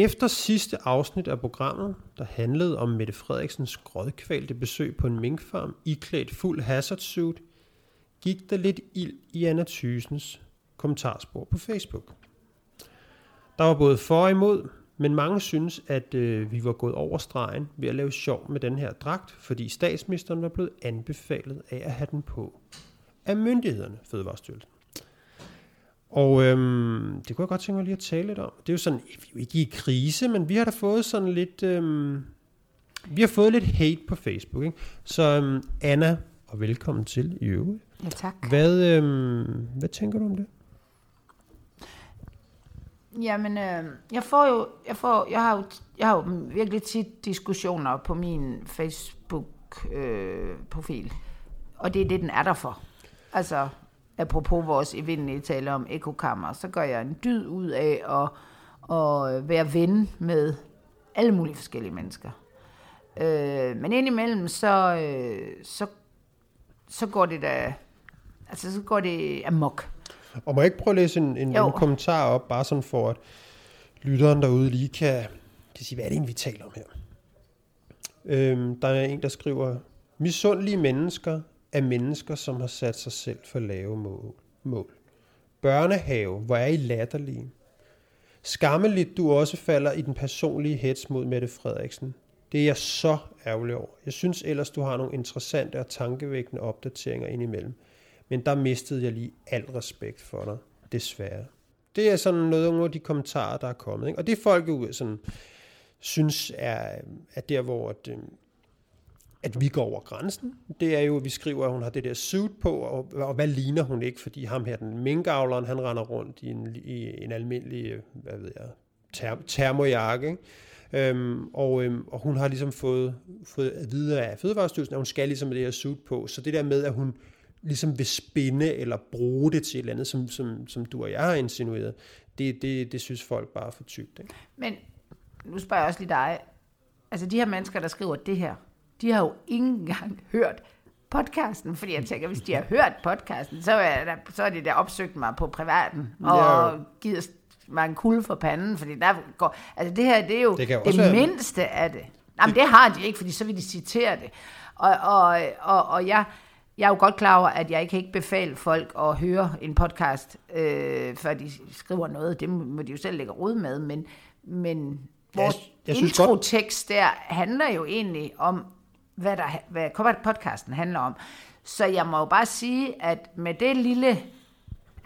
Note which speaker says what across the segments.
Speaker 1: Efter sidste afsnit af programmet, der handlede om Mette Frederiksens grådkvalte besøg på en minkfarm iklædt fuld hazard suit, gik der lidt ild i Anna Thysens kommentarspor på Facebook. Der var både for og imod, men mange synes, at øh, vi var gået over stregen ved at lave sjov med den her dragt, fordi statsministeren var blevet anbefalet af at have den på af myndighederne, Fødevarestyrelsen. Og øhm, det kunne jeg godt tænke mig lige at tale lidt om. Det er jo sådan, vi er jo ikke i krise, men vi har da fået sådan lidt, øhm, vi har fået lidt hate på Facebook. Ikke? Så øhm, Anna, og velkommen til i øvrigt.
Speaker 2: Ja, tak.
Speaker 1: Hvad, øhm, hvad tænker du om det?
Speaker 2: Jamen, øh, jeg får jo, jeg får, jeg har jo, jeg har jo virkelig tit diskussioner på min Facebook-profil. Øh, og det er det, den er der for. Altså, apropos vores evindelige tale om ekokammer, så gør jeg en dyd ud af at, at være ven med alle mulige forskellige mennesker. Øh, men indimellem, så, øh, så, så går det da, altså så går det amok.
Speaker 1: Og må jeg ikke prøve at læse en, en, en kommentar op, bare sådan for at lytteren derude lige kan, kan sige, hvad er det egentlig, vi taler om her? Øhm, der er en, der skriver, misundelige mennesker af mennesker, som har sat sig selv for lave mål. mål. Børnehave, hvor er I latterlige? Skammeligt, du også falder i den personlige hets mod Mette Frederiksen. Det er jeg så ærgerlig over. Jeg synes ellers, du har nogle interessante og tankevækkende opdateringer indimellem. Men der mistede jeg lige al respekt for dig, desværre. Det er sådan noget af de kommentarer, der er kommet. Ikke? Og det folk jo sådan, synes er, er der, hvor at, øhm, at vi går over grænsen. Det er jo, at vi skriver, at hun har det der suit på, og, og hvad ligner hun ikke? Fordi ham her, den minkavleren, han render rundt i en, i en almindelig, hvad ved jeg, term, termojakke, ikke? Øhm, og, øhm, og hun har ligesom fået, fået at vide af Fødevarestyrelsen, at hun skal ligesom med det her suit på. Så det der med, at hun ligesom vil spinde eller bruge det til et eller andet, som, som, som du og jeg har insinueret, det, det, det synes folk bare er for tygt. Ikke?
Speaker 2: Men nu spørger jeg også lige dig. Altså de her mennesker, der skriver det her, de har jo ikke engang hørt podcasten, fordi jeg tænker, hvis de har hørt podcasten, så er, der, så er det der opsøgt mig på privaten, og ja. givet mig en kulde for panden, fordi der går, altså det her, det er jo det, det være... mindste af det. Jamen det har de ikke, fordi så vil de citere det. Og, og, og, og jeg, jeg er jo godt klar over, at jeg ikke kan ikke befale folk at høre en podcast, øh, før de skriver noget. Det må de jo selv lægge råd med, men, men vores jeg, jeg introtekst der handler jo egentlig om hvad, der, hvad podcasten handler om. Så jeg må jo bare sige, at med det lille,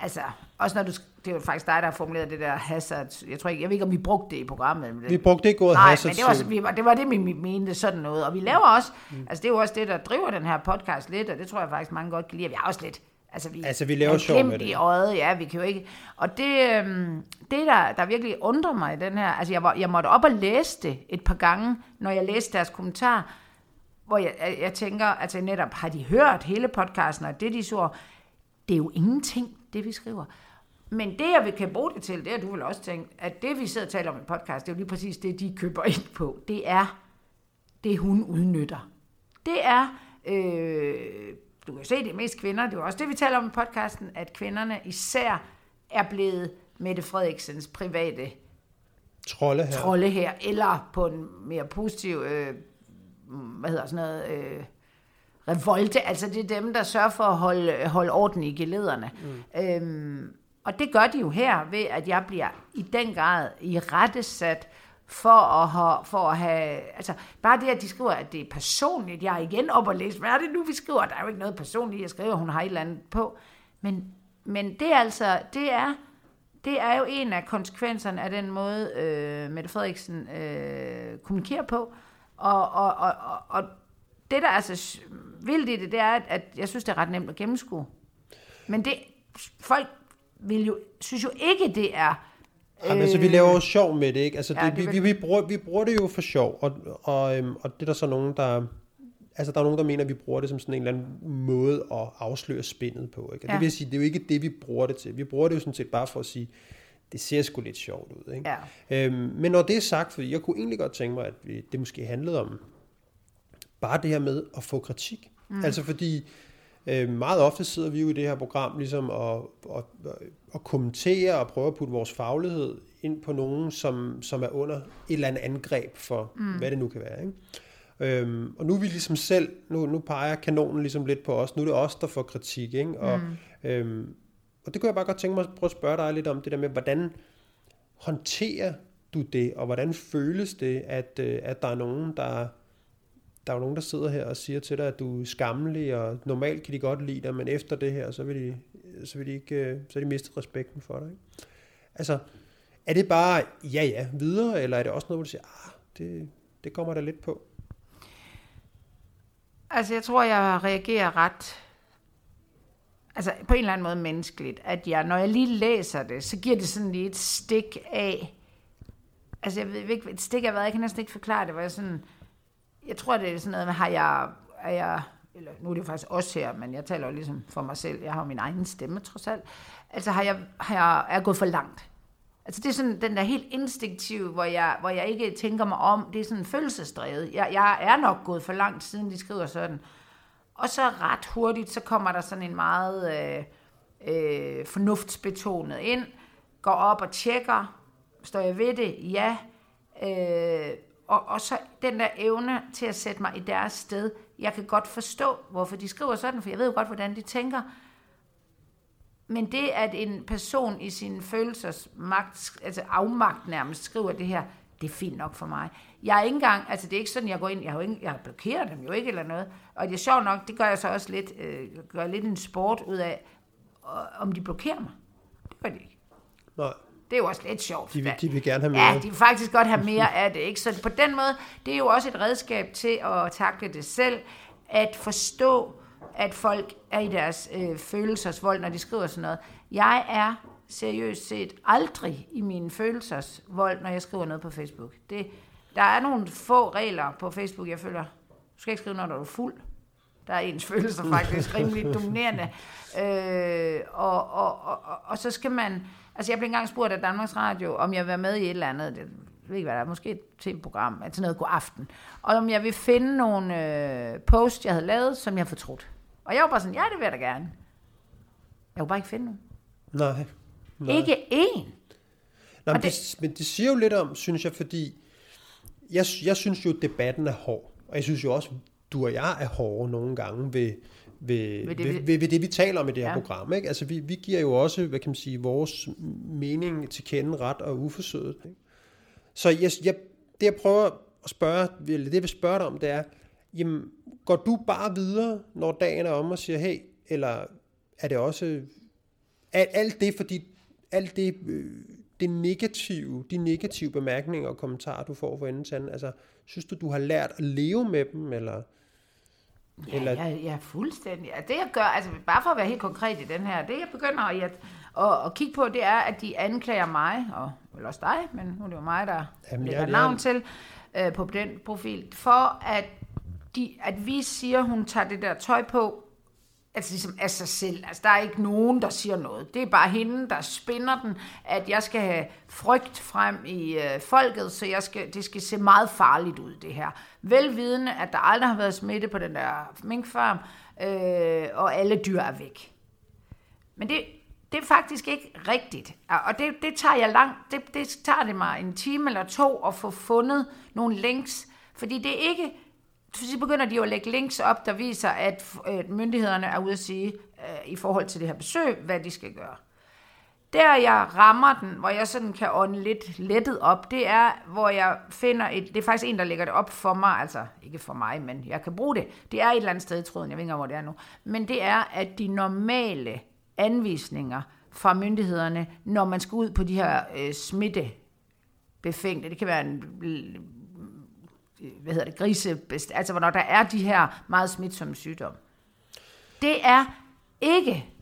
Speaker 2: altså, også når du, det er jo faktisk dig, der har formuleret det der hazard, jeg tror ikke, jeg ved ikke, om vi brugte det i programmet.
Speaker 1: Vi brugte ikke ordet
Speaker 2: Nej, hazard. men det var, vi, det var det, vi mente sådan noget. Og vi laver også, mm. altså det er jo også det, der driver den her podcast lidt, og det tror jeg faktisk mange godt kan lide, vi har også lidt
Speaker 1: Altså, vi, altså, vi laver sjov med det.
Speaker 2: i øjet, ja, vi kan jo ikke... Og det, øhm, det der, der virkelig undrer mig i den her... Altså, jeg, var, jeg måtte op og læse det et par gange, når jeg læste deres kommentar, hvor jeg, jeg tænker, altså netop, har de hørt hele podcasten, og det de så, det er jo ingenting, det vi skriver. Men det, jeg vil kan bruge det til, det er, du vil også tænke, at det, vi sidder og taler om i podcast, det er jo lige præcis det, de køber ind på. Det er det, hun udnytter. Det er, øh, du kan se, det er mest kvinder, det er også det, vi taler om i podcasten, at kvinderne især er blevet Mette Frederiksens private
Speaker 1: trolde her,
Speaker 2: trolde her eller på en mere positiv øh, hvad hedder sådan noget, øh, revolte, altså det er dem, der sørger for at holde, holde orden i gelederne. Mm. Øhm, og det gør de jo her, ved at jeg bliver i den grad i rettesat for at, have, for at have, altså bare det, at de skriver, at det er personligt, jeg er igen op og læse, hvad er det nu, vi skriver? Der er jo ikke noget personligt, jeg skriver, hun har et eller andet på. Men, men det er altså, det er, det er jo en af konsekvenserne af den måde, øh, Mette Frederiksen øh, kommunikerer på. Og, og, og, og, og det, der er så vildt i det, det er, at, jeg synes, det er ret nemt at gennemskue. Men det, folk vil jo, synes jo ikke, det er...
Speaker 1: Jamen, altså, vi laver jo sjov med det, ikke? Altså, ja, det, det vi, vi, vi, bruger, vi bruger det jo for sjov, og, og, øhm, og det er der så nogen, der... Altså, der er nogen, der mener, at vi bruger det som sådan en eller anden måde at afsløre spændet på, ikke? Og ja. det vil sige, det er jo ikke det, vi bruger det til. Vi bruger det jo sådan set bare for at sige, det ser sgu lidt sjovt ud. Ikke? Ja. Øhm, men når det er sagt, fordi jeg kunne egentlig godt tænke mig, at det måske handlede om bare det her med at få kritik. Mm. Altså fordi øh, meget ofte sidder vi jo i det her program ligesom og, og, og kommentere og prøve at putte vores faglighed ind på nogen, som, som er under et eller andet angreb for, mm. hvad det nu kan være. Ikke? Øhm, og nu er vi ligesom selv, nu, nu peger kanonen ligesom lidt på os, nu er det os, der får kritik. Ikke? Og, mm. øhm, og det kunne jeg bare godt tænke mig at prøve at spørge dig lidt om, det der med, hvordan håndterer du det, og hvordan føles det, at, øh, at der er nogen, der der er jo nogen, der sidder her og siger til dig, at du er skammelig, og normalt kan de godt lide dig, men efter det her, så vil de, så vil de, ikke, øh, så de miste respekten for dig. Ikke? Altså, er det bare ja ja videre, eller er det også noget, hvor du siger, ah, det, det kommer der lidt på?
Speaker 2: Altså, jeg tror, jeg reagerer ret altså på en eller anden måde menneskeligt, at jeg, når jeg lige læser det, så giver det sådan lige et stik af, altså jeg ved ikke, et stik af hvad, jeg kan næsten ikke forklare det, hvor jeg sådan, jeg tror, det er sådan noget med, har jeg, er jeg, eller nu er det faktisk også her, men jeg taler jo ligesom for mig selv, jeg har jo min egen stemme trods alt, altså har jeg, har jeg, er jeg gået for langt? Altså det er sådan den der helt instinktive, hvor jeg, hvor jeg ikke tænker mig om, det er sådan følelsesdrevet. Jeg, jeg er nok gået for langt, siden de skriver sådan. Og så ret hurtigt, så kommer der sådan en meget øh, øh, fornuftsbetonet ind, går op og tjekker, står jeg ved det? Ja. Øh, og, og så den der evne til at sætte mig i deres sted. Jeg kan godt forstå, hvorfor de skriver sådan, for jeg ved jo godt, hvordan de tænker. Men det, at en person i sin følelsesmagt, altså afmagt nærmest, skriver det her, det er fint nok for mig. Jeg er ikke engang, altså det er ikke sådan, jeg går ind, jeg har, ikke, jeg blokerer dem jo ikke eller noget. Og det er sjovt nok, det gør jeg så også lidt, øh, gør lidt en sport ud af, om de blokerer mig. Det gør de ikke.
Speaker 1: Nej.
Speaker 2: Det er jo også lidt sjovt.
Speaker 1: De vil, de vil gerne have mere.
Speaker 2: Ja, de vil faktisk godt have mere af det. Ikke? Så på den måde, det er jo også et redskab til at takle det selv, at forstå, at folk er i deres øh, følelsesvold, når de skriver sådan noget. Jeg er seriøst set aldrig i min følelsesvold, når jeg skriver noget på Facebook. Det, der er nogle få regler på Facebook, jeg føler, du skal ikke skrive, når du er fuld. Der er ens følelser faktisk rimelig dominerende. Øh, og, og, og, og, og så skal man Altså, jeg blev engang spurgt af Danmarks Radio, om jeg vil være med i et eller andet, det, jeg ved ikke hvad der er, måske et tv-program, altså noget god aften, og om jeg vil finde nogle øh, posts, jeg havde lavet, som jeg fortrudt. Og jeg var bare sådan, ja, det vil jeg da gerne. Jeg kunne bare ikke finde nogen.
Speaker 1: Nej. Nej.
Speaker 2: Ikke én.
Speaker 1: Nej, men det, det, men det siger jo lidt om, synes jeg, fordi jeg, jeg synes jo, at debatten er hård. Og jeg synes jo også, du og jeg er hårde nogle gange ved, ved, ved, det, ved, ved, ved det, vi taler om i det her ja. program. Ikke? Altså, vi, vi giver jo også, hvad kan man sige, vores mening til kende ret og uforsøget. Ikke? Så jeg, jeg, det, jeg prøver at spørge, eller det, jeg vil spørge dig om, det er, jamen, går du bare videre, når dagen er om og siger, hey, eller er det også, alt, alt det, fordi alt det, øh, det negative, de negative bemærkninger og kommentarer, du får for enden til anden, altså, synes du, du har lært at leve med dem, eller
Speaker 2: Ja, Eller... jeg, jeg fuldstændig. Ja, det jeg gør, altså bare for at være helt konkret i den her, det jeg begynder at, at, at, at kigge på, det er, at de anklager mig, og vel også dig, men nu er det jo mig, der Jamen, lægger ja, navn ja. til øh, på den profil, for at, de, at vi siger, hun tager det der tøj på, altså ligesom af sig selv. Altså, der er ikke nogen, der siger noget. Det er bare hende, der spinder den, at jeg skal have frygt frem i øh, folket, så jeg skal, det skal se meget farligt ud, det her. Velvidende, at der aldrig har været smitte på den der minkfarm, øh, og alle dyr er væk. Men det, det er faktisk ikke rigtigt. Og det, det tager jeg langt, det, det tager det mig en time eller to at få fundet nogle links, fordi det er ikke så begynder de jo at lægge links op, der viser, at myndighederne er ude at sige, øh, i forhold til det her besøg, hvad de skal gøre. Der jeg rammer den, hvor jeg sådan kan ånde lidt lettet op, det er, hvor jeg finder et, det er faktisk en, der lægger det op for mig, altså ikke for mig, men jeg kan bruge det. Det er et eller andet sted i tråden, jeg ved ikke, hvor det er nu. Men det er, at de normale anvisninger fra myndighederne, når man skal ud på de her øh, smittebefængte, det kan være en hvad hedder det, grise, altså hvornår der er de her meget smitsomme sygdomme. Det er ikke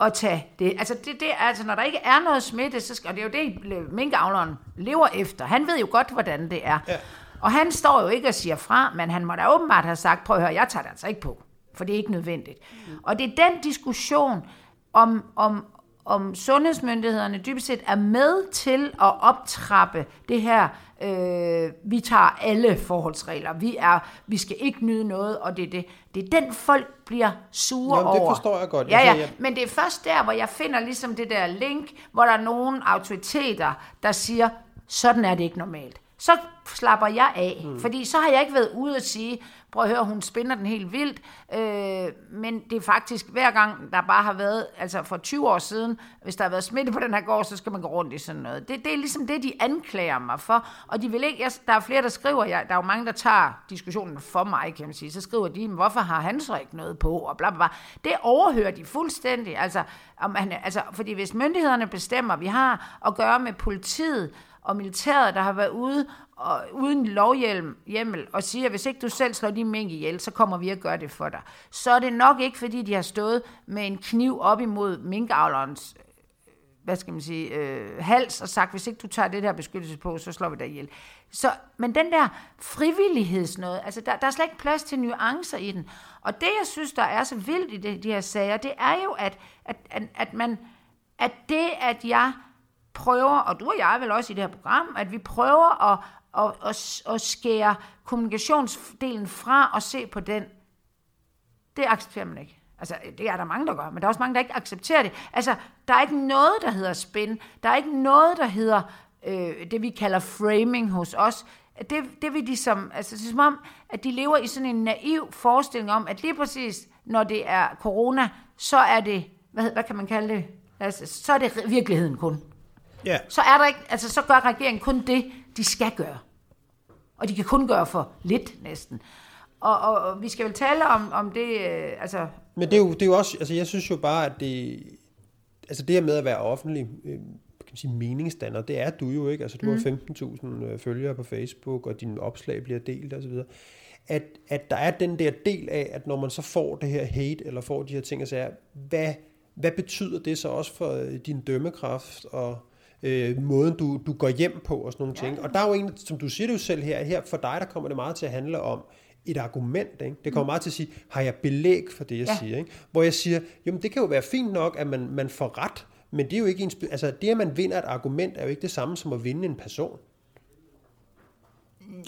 Speaker 2: at tage det. Altså, det, det, altså når der ikke er noget smitte, så skal, og det er jo det, minkavleren lever efter. Han ved jo godt, hvordan det er. Ja. Og han står jo ikke og siger fra, men han må da åbenbart have sagt, prøv at høre, jeg tager det altså ikke på, for det er ikke nødvendigt. Mm. Og det er den diskussion om, om, om sundhedsmyndighederne dybest set er med til at optrappe det her, øh, vi tager alle forholdsregler, vi, er, vi skal ikke nyde noget, og det er det. Det er den, folk bliver sure
Speaker 1: Nå,
Speaker 2: over.
Speaker 1: det forstår jeg godt.
Speaker 2: Ja,
Speaker 1: Jeg
Speaker 2: ja,
Speaker 1: jeg-
Speaker 2: men det er først der, hvor jeg finder ligesom det der link, hvor der er nogle autoriteter, der siger, sådan er det ikke normalt. Så slapper jeg af, mm. fordi så har jeg ikke været ude og sige, prøv at høre, hun spinder den helt vildt, øh, men det er faktisk hver gang, der bare har været, altså for 20 år siden, hvis der har været smitte på den her gård, så skal man gå rundt i sådan noget. Det, det er ligesom det, de anklager mig for, og de vil ikke, jeg, der er flere, der skriver, jeg, der er jo mange, der tager diskussionen for mig, kan man sige, så skriver de, "Men hvorfor har han så ikke noget på, og bla bla bla. Det overhører de fuldstændig, altså, om han, altså fordi hvis myndighederne bestemmer, vi har at gøre med politiet, og militæret, der har været ude og, uden lovhjelm hjemmel, og siger, hvis ikke du selv slår de mink ihjel, så kommer vi at gøre det for dig. Så er det nok ikke, fordi de har stået med en kniv op imod minkavlerens øh, hvad skal man sige, øh, hals og sagt, hvis ikke du tager det der beskyttelse på, så slår vi dig ihjel. Så, men den der frivillighedsnåde, altså der, der er slet ikke plads til nuancer i den. Og det, jeg synes, der er så vildt i de, de her sager, det er jo, at, at, at, at, man, at det, at jeg prøver, og du og jeg vel også i det her program, at vi prøver at, at, at, at skære kommunikationsdelen fra og se på den, det accepterer man ikke. Altså, det er der mange, der gør, men der er også mange, der ikke accepterer det. Altså, der er ikke noget, der hedder spin. Der er ikke noget, der hedder øh, det, vi kalder framing hos os. Det, det vil de som, altså, det er som om, at de lever i sådan en naiv forestilling om, at lige præcis, når det er corona, så er det, hvad, hvad kan man kalde det? Altså, så er det virkeligheden kun.
Speaker 1: Ja,
Speaker 2: Så er der ikke, altså, så gør regeringen kun det, de skal gøre. Og de kan kun gøre for lidt næsten. Og, og, og vi skal vel tale om, om det, øh, altså,
Speaker 1: men det er, jo, det er jo også, altså jeg synes jo bare, at det, altså det her med at være offentlig, øh, kan man sige, meningsdanner, det er du jo ikke. Altså du mm. har 15.000 øh, følgere på Facebook, og dine opslag bliver delt osv. At, at der er den der del af, at når man så får det her hate, eller får de her ting, og siger, hvad, hvad betyder det så også for øh, din dømmekraft, og øh, måden du, du går hjem på, og sådan nogle ja. ting. Og der er jo en, som du siger det jo selv her, at her for dig, der kommer det meget til at handle om, et argument. Ikke? Det kommer meget til at sige, har jeg belæg for det, jeg
Speaker 2: Ja.
Speaker 1: siger? Ikke? Hvor jeg siger, jamen det kan jo være fint nok, at man, man får ret, men det er jo ikke ens, altså det, at man vinder et argument, er jo ikke det samme som at vinde en person.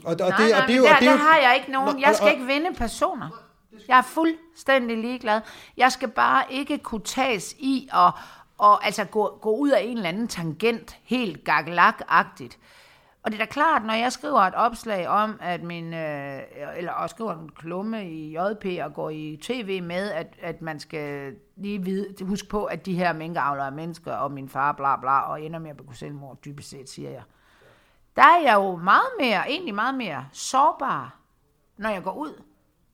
Speaker 1: Og, og
Speaker 2: nej,
Speaker 1: det,
Speaker 2: nej,
Speaker 1: og det jo,
Speaker 2: der,
Speaker 1: og det er
Speaker 2: der har jeg ikke nogen.
Speaker 1: Nå,
Speaker 2: Jeg
Speaker 1: og-
Speaker 2: skal
Speaker 1: og-
Speaker 2: ikke vinde personer. Jeg er fuldstændig ligeglad. Jeg skal bare ikke kunne tages i og, og altså gå, gå ud af en eller anden tangent, helt gakkelak-agtigt. Og det er da klart, når jeg skriver et opslag om, at min, øh, eller og skriver en klumme i JP og går i tv med, at, at man skal lige vide, huske på, at de her minkavlere er mennesker, og min far bla bla, og ender med at begå selvmord, dybest set, siger jeg. Der er jeg jo meget mere, egentlig meget mere sårbar, når jeg går ud.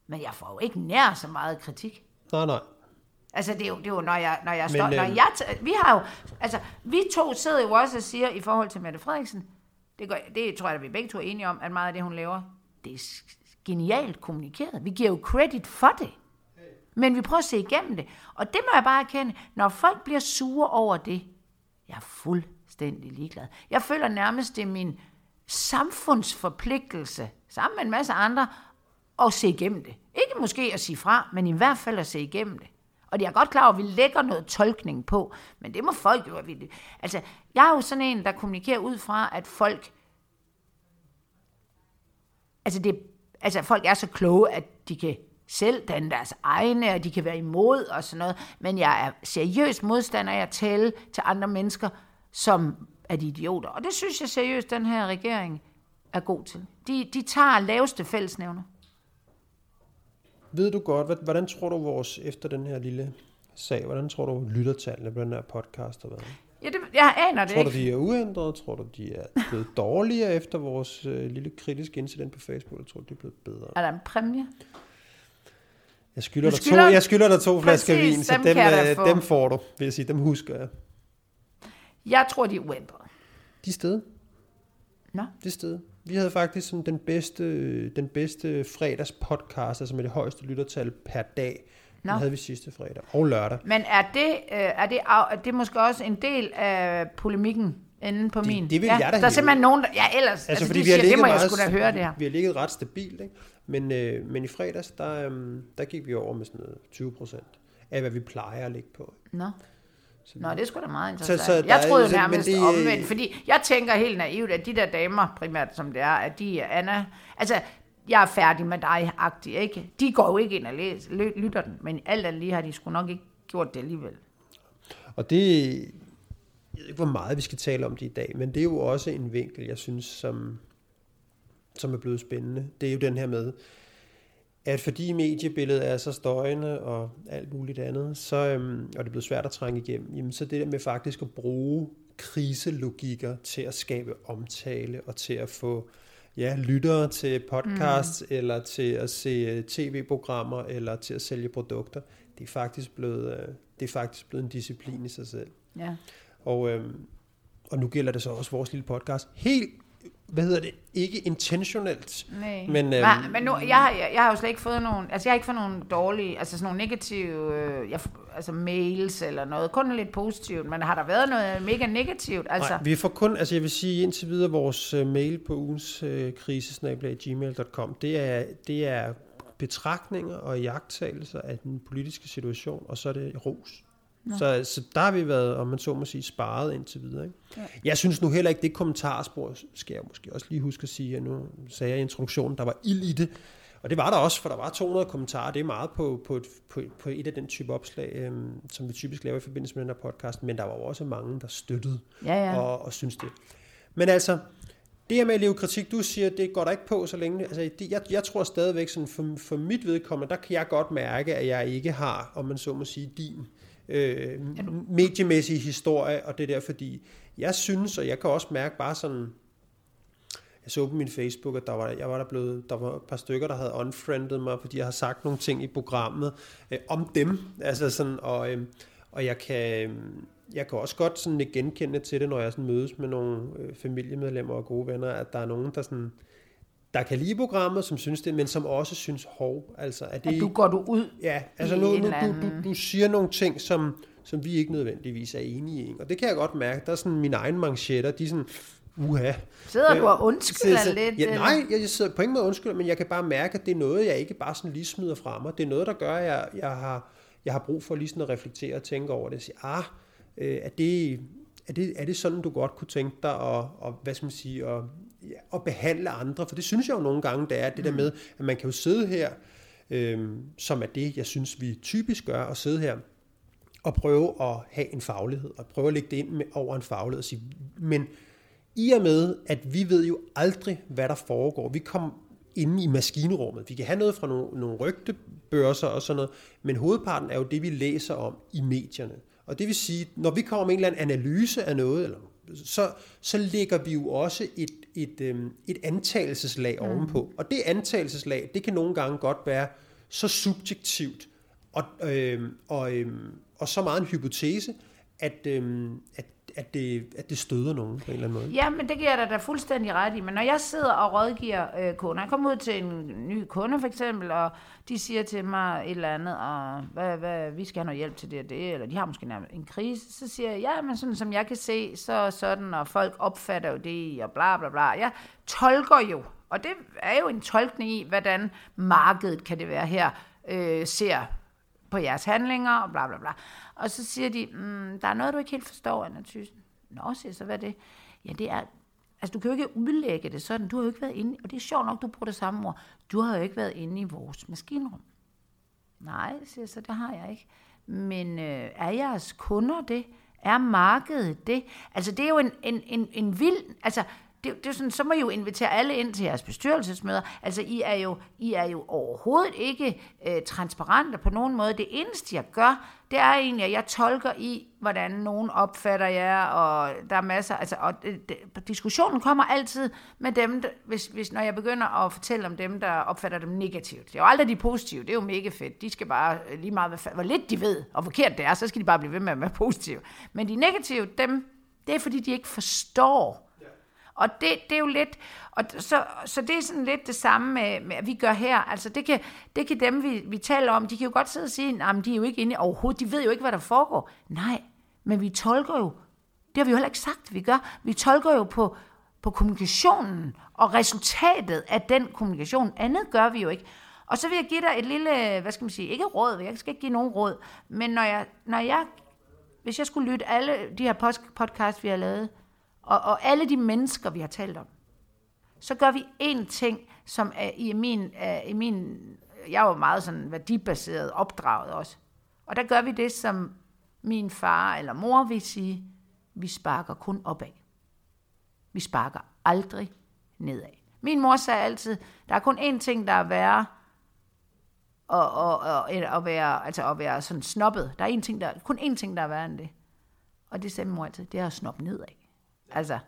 Speaker 2: Men jeg får jo ikke nær så meget kritik.
Speaker 1: nej, nej.
Speaker 2: Altså, det er jo, det er jo når jeg, når jeg
Speaker 1: Men,
Speaker 2: står... Når
Speaker 1: øhm,
Speaker 2: jeg vi har jo... Altså, vi to sidder jo også og siger, i forhold til Mette Frederiksen, det, gør, det tror jeg, at vi begge to er enige om, at meget af det, hun laver, det er genialt kommunikeret. Vi giver jo credit for det. Men vi prøver at se igennem det. Og det må jeg bare erkende, når folk bliver sure over det, jeg er fuldstændig ligeglad. Jeg føler nærmest, det er min samfundsforpligtelse, sammen med en masse andre, at se igennem det. Ikke måske at sige fra, men i hvert fald at se igennem det. Og det er godt klar over, at vi lægger noget tolkning på, men det må folk jo vide. Altså, jeg er jo sådan en, der kommunikerer ud fra, at folk... Altså, det, altså, folk er så kloge, at de kan selv danne deres egne, og de kan være imod og sådan noget. Men jeg er seriøst modstander af at tale til andre mennesker, som er de idioter. Og det synes jeg seriøst, den her regering er god til. De, de tager laveste fællesnævner.
Speaker 1: Ved du godt, hvordan tror du vores, efter den her lille sag, hvordan tror du lyttertallene på den her podcast har været?
Speaker 2: Ja, det, jeg aner det
Speaker 1: Tror du,
Speaker 2: ikke.
Speaker 1: de er uændrede? Tror du, de er blevet dårligere efter vores øh, lille kritiske incident på Facebook? Eller tror du, de er blevet bedre?
Speaker 2: Er der en præmie?
Speaker 1: Jeg skylder,
Speaker 2: Du
Speaker 1: dig,
Speaker 2: skylder-
Speaker 1: to, jeg skylder dig to flasker vin, så
Speaker 2: dem
Speaker 1: dem, øh,
Speaker 2: få.
Speaker 1: dem får du, vil jeg sige. Dem husker jeg.
Speaker 2: Jeg tror, de er uændrede.
Speaker 1: De er stedet.
Speaker 2: Nå.
Speaker 1: Det er stedet. Vi havde faktisk sådan den bedste, den bedste fredags podcast, altså med det højeste lyttertal per dag.
Speaker 2: Nå.
Speaker 1: Den havde vi sidste fredag og lørdag.
Speaker 2: Men er det, øh, er, det, er det måske også en del af polemikken inde på
Speaker 1: Det-
Speaker 2: min?
Speaker 1: det vil
Speaker 2: ja,
Speaker 1: jeg da
Speaker 2: Der er simpelthen nogen, der... Ja, ellers... Altså, altså
Speaker 1: fordi
Speaker 2: de
Speaker 1: vi
Speaker 2: siger, det må jeg
Speaker 1: meget,
Speaker 2: sgu da høre, det her.
Speaker 1: Vi har ligget ret stabilt, ikke? Men, øh, men i fredags, der, øh, der gik vi over med sådan noget 20 procent af, hvad vi plejer at ligge på.
Speaker 2: Nå. Nå, det skulle da meget interessant. Så, så jeg troede jo nærmest det, omvendt, fordi jeg tænker helt naivt, at de der damer, primært som det er, at de er Anna, altså jeg er færdig med dig-agtig, ikke? De går jo ikke ind og læser, lytter den, men alt andet lige har de sgu nok ikke gjort det alligevel.
Speaker 1: Og det, jeg ved ikke, hvor meget vi skal tale om det i dag, men det er jo også en vinkel, jeg synes, som, som er blevet spændende. Det er jo den her med, at fordi mediebilledet er så støjende og alt muligt andet, så, øhm, og det er blevet svært at trænge igennem, jamen, så det der med faktisk at bruge kriselogikker til at skabe omtale og til at få ja, lyttere til podcasts mm. eller til at se øh, tv-programmer eller til at sælge produkter, det er faktisk blevet, øh, det er faktisk blevet en disciplin i sig selv.
Speaker 2: Ja.
Speaker 1: Og, øhm, og nu gælder det så også vores lille podcast. Helt hvad hedder det, ikke intentionelt.
Speaker 2: Nej. Men, øhm, Nej, men nu, jeg, har, jeg, jeg har jo slet ikke fået nogen, altså jeg har ikke fået nogen dårlige, altså sådan nogle negative, øh, jeg, altså mails eller noget, kun lidt positivt, men har der været noget mega negativt? Altså?
Speaker 1: Nej, vi får kun, altså jeg vil sige indtil videre, vores uh, mail på ugens uh, krisesnablag.gmail.com, det er, det er betragtninger og jagttagelser af den politiske situation, og så er det ros. Så, så der har vi været, om man så må sige, sparet indtil videre. Ikke? Ja. Jeg synes nu heller ikke, det kommentarspor, skal jeg måske også lige huske at sige, at nu sagde jeg i introduktionen, der var ild i det, og det var der også, for der var 200 kommentarer. Det er meget på, på, et, på, på et af den type opslag, øhm, som vi typisk laver i forbindelse med den her podcast, men der var jo også mange, der støttede
Speaker 2: ja, ja.
Speaker 1: Og, og synes det. Men altså, det her med at leve kritik, du siger, det går der ikke på så længe. Altså, det, jeg, jeg tror stadigvæk, sådan for, for mit vedkommende, der kan jeg godt mærke, at jeg ikke har, om man så må sige, din øh, mediemæssige historie, og det der, fordi jeg synes, og jeg kan også mærke bare sådan, jeg så på min Facebook, at der var, jeg var der, blevet, der var et par stykker, der havde unfriended mig, fordi jeg har sagt nogle ting i programmet øh, om dem, altså sådan, og, øh, og jeg kan, øh, jeg kan også godt sådan genkende til det, når jeg sådan mødes med nogle øh, familiemedlemmer og gode venner, at der er nogen, der sådan, der kan lide programmet, som synes det, men som også synes hov. Altså,
Speaker 2: er det, at du går du ud
Speaker 1: Ja, altså nu, nu, du, du, du siger nogle ting, som, som vi ikke nødvendigvis er enige i. Og det kan jeg godt mærke. Der er sådan mine egne manchetter, de er sådan, uha.
Speaker 2: Sidder du og undskylder så, lidt?
Speaker 1: Ja, nej, jeg, jeg sidder på ingen måde undskylder, men jeg kan bare mærke, at det er noget, jeg ikke bare sådan lige smider fra mig. Det er noget, der gør, at jeg, jeg, har, jeg har brug for lige sådan at reflektere og tænke over det. Og sige, ah, øh, er det, er det, er det sådan, du godt kunne tænke dig at, og, hvad skal man sige, at ja, at behandle andre, for det synes jeg jo nogle gange, det er det mm. der med, at man kan jo sidde her, øhm, som er det, jeg synes, vi typisk gør, at sidde her og prøve at have en faglighed, og prøve at lægge det ind med, over en faglighed og sige, men i og med, at vi ved jo aldrig, hvad der foregår, vi kommer inde i maskinrummet. Vi kan have noget fra nogle, nogle rygtebørser og sådan noget, men hovedparten er jo det, vi læser om i medierne. Og det vil sige, når vi kommer med en eller anden analyse af noget, eller så, så lægger vi jo også et, et, øhm, et antagelseslag mm. ovenpå. Og det antagelseslag, det kan nogle gange godt være så subjektivt og, øh, og, øh, og så meget en hypotese, at, øh, at at det, at det støder nogen på en eller anden måde.
Speaker 2: Ja, men det giver jeg da fuldstændig ret i. Men når jeg sidder og rådgiver øh, kunder, jeg kommer ud til en ny kunde for eksempel, og de siger til mig et eller andet, og hvad, hvad, vi skal have noget hjælp til det og det, eller de har måske nærmest en krise, så siger jeg, ja, men sådan som jeg kan se, så sådan, og folk opfatter jo det, og bla bla bla. Jeg tolker jo, og det er jo en tolkning i, hvordan markedet kan det være her, øh, ser på jeres handlinger, og bla bla bla. Og så siger de, mm, der er noget, du ikke helt forstår, Anna Thyssen. Nå, siger så, hvad er det? Ja, det er, altså du kan jo ikke udlægge det sådan, du har jo ikke været inde, og det er sjovt nok, du bruger det samme ord, du har jo ikke været inde i vores maskinrum. Nej, siger så, det har jeg ikke. Men øh, er jeres kunder det? Er markedet det? Altså det er jo en, en, en, en vild, altså det, det er sådan, så må I jo invitere alle ind til jeres bestyrelsesmøder. Altså, I er jo, I er jo overhovedet ikke øh, transparente på nogen måde. Det eneste, jeg gør, det er egentlig, at jeg tolker i, hvordan nogen opfatter jer, og der er masser, altså, og det, det, diskussionen kommer altid med dem, der, hvis, hvis, når jeg begynder at fortælle om dem, der opfatter dem negativt. Det er jo aldrig de positive, det er jo mega fedt. De skal bare øh, lige meget, hvor lidt de ved, og forkert det er, så skal de bare blive ved med at være positive. Men de negative, dem, det er fordi, de ikke forstår, og det, det er jo lidt, og så, så det er sådan lidt det samme med, med at vi gør her. Altså det kan, det kan dem, vi, vi taler om, de kan jo godt sidde og sige, at de er jo ikke inde overhovedet, de ved jo ikke, hvad der foregår. Nej, men vi tolker jo, det har vi jo heller ikke sagt, vi gør. Vi tolker jo på, på kommunikationen og resultatet af den kommunikation. Andet gør vi jo ikke. Og så vil jeg give dig et lille, hvad skal man sige, ikke råd, jeg skal ikke give nogen råd, men når jeg, når jeg hvis jeg skulle lytte alle de her podcast, vi har lavet, og, og alle de mennesker, vi har talt om, så gør vi én ting, som er i min, er i min jeg var meget sådan værdibaseret opdraget også. Og der gør vi det, som min far eller mor vil sige, vi sparker kun opad. Vi sparker aldrig nedad. Min mor sagde altid, der er kun én ting, der er værre, og, og, og, at være, altså at være sådan snobbet. Der er en ting, der, kun én ting, der er værre end det. Og det sagde min mor altid, det er at snoppe nedad. Altså,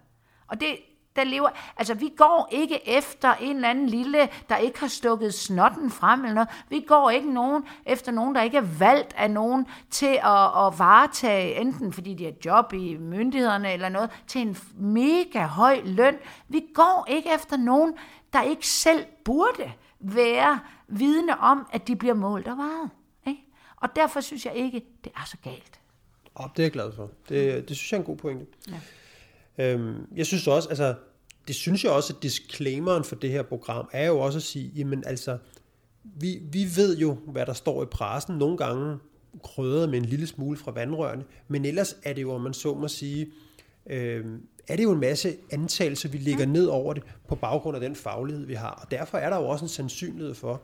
Speaker 2: og det, der lever... Altså, vi går ikke efter en eller anden lille, der ikke har stukket snotten frem eller noget. Vi går ikke nogen, efter nogen, der ikke er valgt af nogen til at, at varetage, enten fordi de har job i myndighederne eller noget, til en mega høj løn. Vi går ikke efter nogen, der ikke selv burde være vidne om, at de bliver målt og varet. Ikke? Og derfor synes jeg ikke, det er så galt.
Speaker 1: Oh, det er jeg glad for. Det, det synes jeg er en god pointe. Ja. Øhm, jeg synes også, altså, det synes jeg også, at disclaimeren for det her program er jo også at sige, jamen altså, vi, vi ved jo, hvad der står i pressen. Nogle gange krydret med en lille smule fra vandrørene, men ellers er det jo, om man så må sige, øh, er det jo en masse antagelser, vi lægger ned over det, på baggrund af den faglighed, vi har. Og derfor er der jo også en sandsynlighed for,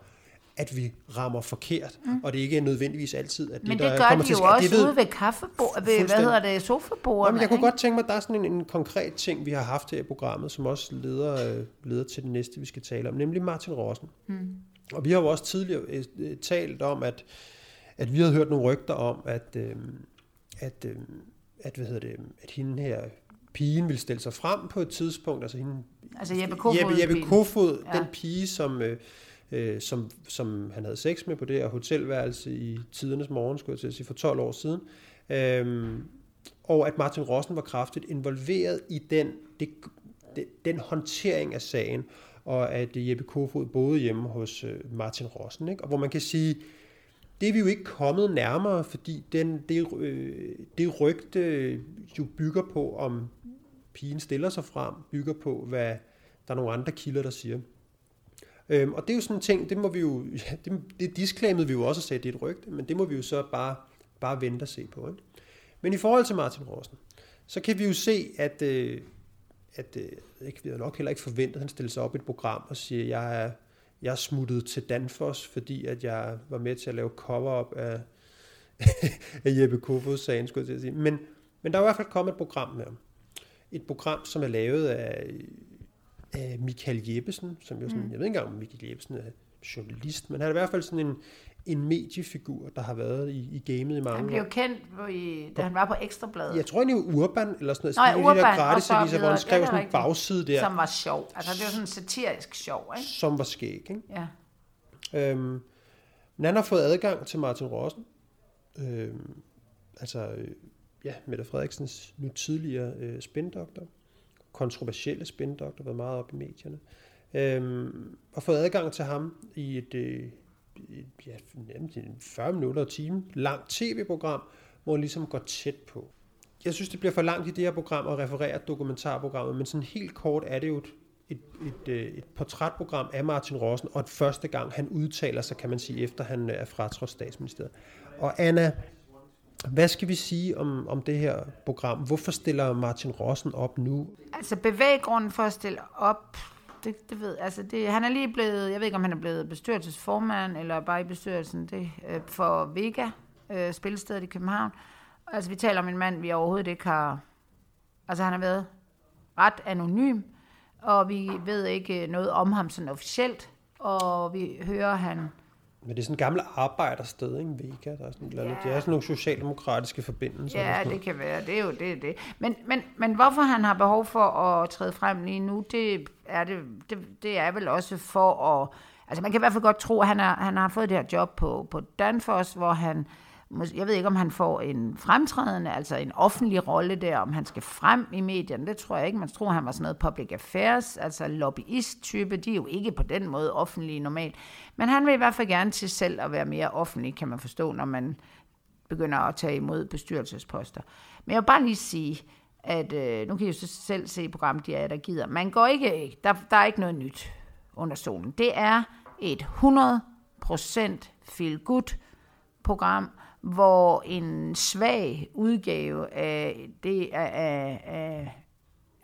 Speaker 1: at vi rammer forkert, mm. og det ikke er nødvendigvis altid, at det,
Speaker 2: Men
Speaker 1: det
Speaker 2: der gør kommer de jo til, også det ved, ude ved kaffebord, ved, hvad hedder det, sofabordet.
Speaker 1: Jamen, jeg kunne godt tænke mig, at der er sådan en, en konkret ting, vi har haft her i programmet, som også leder, øh, leder til det næste, vi skal tale om, nemlig Martin Rossen. Mm. Og vi har jo også tidligere øh, øh, talt om, at, at vi havde hørt nogle rygter om, at, øh, at, øh, at, hvad hedder det, at hende her, pigen ville stille sig frem på et tidspunkt, altså hende,
Speaker 2: altså Jeppe Kofod,
Speaker 1: Jeppe, Jeppe Kofod ja. den pige, som, øh, øh, som, som han havde sex med på det her hotelværelse i tidernes morgen, skulle jeg til at sige, for 12 år siden. Øh, og at Martin Rossen var kraftigt involveret i den, det, det, den håndtering af sagen, og at Jeppe Kofod boede hjemme hos øh, Martin Rossen. Ikke? Og hvor man kan sige, det er vi jo ikke kommet nærmere, fordi den, det, øh, det rygte jo bygger på, om pigen stiller sig frem, bygger på, hvad der er nogle andre kilder, der siger. Øhm, og det er jo sådan en ting, det må vi jo, ja, det, det disclaimede vi jo også at sige, det er et rygte, men det må vi jo så bare, bare vente og se på. Ikke? Men i forhold til Martin Rosen, så kan vi jo se, at, øh, at øh, ikke, vi havde nok heller ikke forventet, at han stiller sig op i et program og siger, jeg er, jeg er smuttet til Danfoss, fordi at jeg var med til at lave cover-up af, af Jeppe Kofods sagen, skulle jeg til at sige. Men, men der er i hvert fald kommet et program med ham. Et program, som er lavet af af Michael Jeppesen, som jo sådan, mm. jeg ved ikke engang, om Michael Jeppesen er journalist, men han er i hvert fald sådan en, en mediefigur, der har været i, i gamet i mange år. Han
Speaker 2: blev jo kendt, i, da han var på Ekstrabladet.
Speaker 1: Jeg tror, han er Urban, eller sådan noget. Nå, Urban, gratis og så hvor han skrev sådan en bagside der.
Speaker 2: Som var sjov. Altså, det var sådan satirisk sjov, ikke?
Speaker 1: Som var skæg, ikke?
Speaker 2: Ja.
Speaker 1: Øhm, men han har fået adgang til Martin Rossen. Øhm, altså, ja, Mette Frederiksens nu tidligere øh, spindoktor kontroversielle spindoktor, været meget op i medierne, øh, og fået adgang til ham i et, øh, et ja, 40 minutter og time langt tv-program, hvor han ligesom går tæt på. Jeg synes, det bliver for langt i det her program at referere dokumentarprogrammet, men sådan helt kort er det jo et, et, et, øh, et portrætprogram af Martin Rossen, og et første gang han udtaler sig, kan man sige, efter han er fratrådt statsministeriet. Og Anna, hvad skal vi sige om, om det her program? Hvorfor stiller Martin Rossen op nu?
Speaker 2: Altså bevæggrunden for at stille op, det, det ved altså det, han er lige blevet, jeg ved ikke om han er blevet bestyrelsesformand, eller bare i bestyrelsen det, øh, for Vega, øh, spillestedet i København. Altså vi taler om en mand, vi overhovedet ikke har, altså han har været ret anonym, og vi ved ikke noget om ham sådan officielt, og vi hører, han
Speaker 1: men det er sådan et gammelt arbejdersted, ikke? Vega, der er sådan ja. Det er sådan nogle socialdemokratiske forbindelser.
Speaker 2: Ja, det kan være. Det er jo det. det. Men, men, men hvorfor han har behov for at træde frem lige nu, det er, det, det, det er vel også for at... Altså man kan i hvert fald godt tro, at han, er, han har fået det her job på, på Danfoss, hvor han jeg ved ikke, om han får en fremtrædende, altså en offentlig rolle der, om han skal frem i medierne, det tror jeg ikke. Man tror, han var sådan noget public affairs, altså lobbyist-type. De er jo ikke på den måde offentlige normalt. Men han vil i hvert fald gerne til selv at være mere offentlig, kan man forstå, når man begynder at tage imod bestyrelsesposter. Men jeg vil bare lige sige, at øh, nu kan I jo så selv se programmet, de er, der gider. Man går ikke, der, der er ikke noget nyt under solen. Det er et 100% feel good program, hvor en svag udgave af det af, af, af,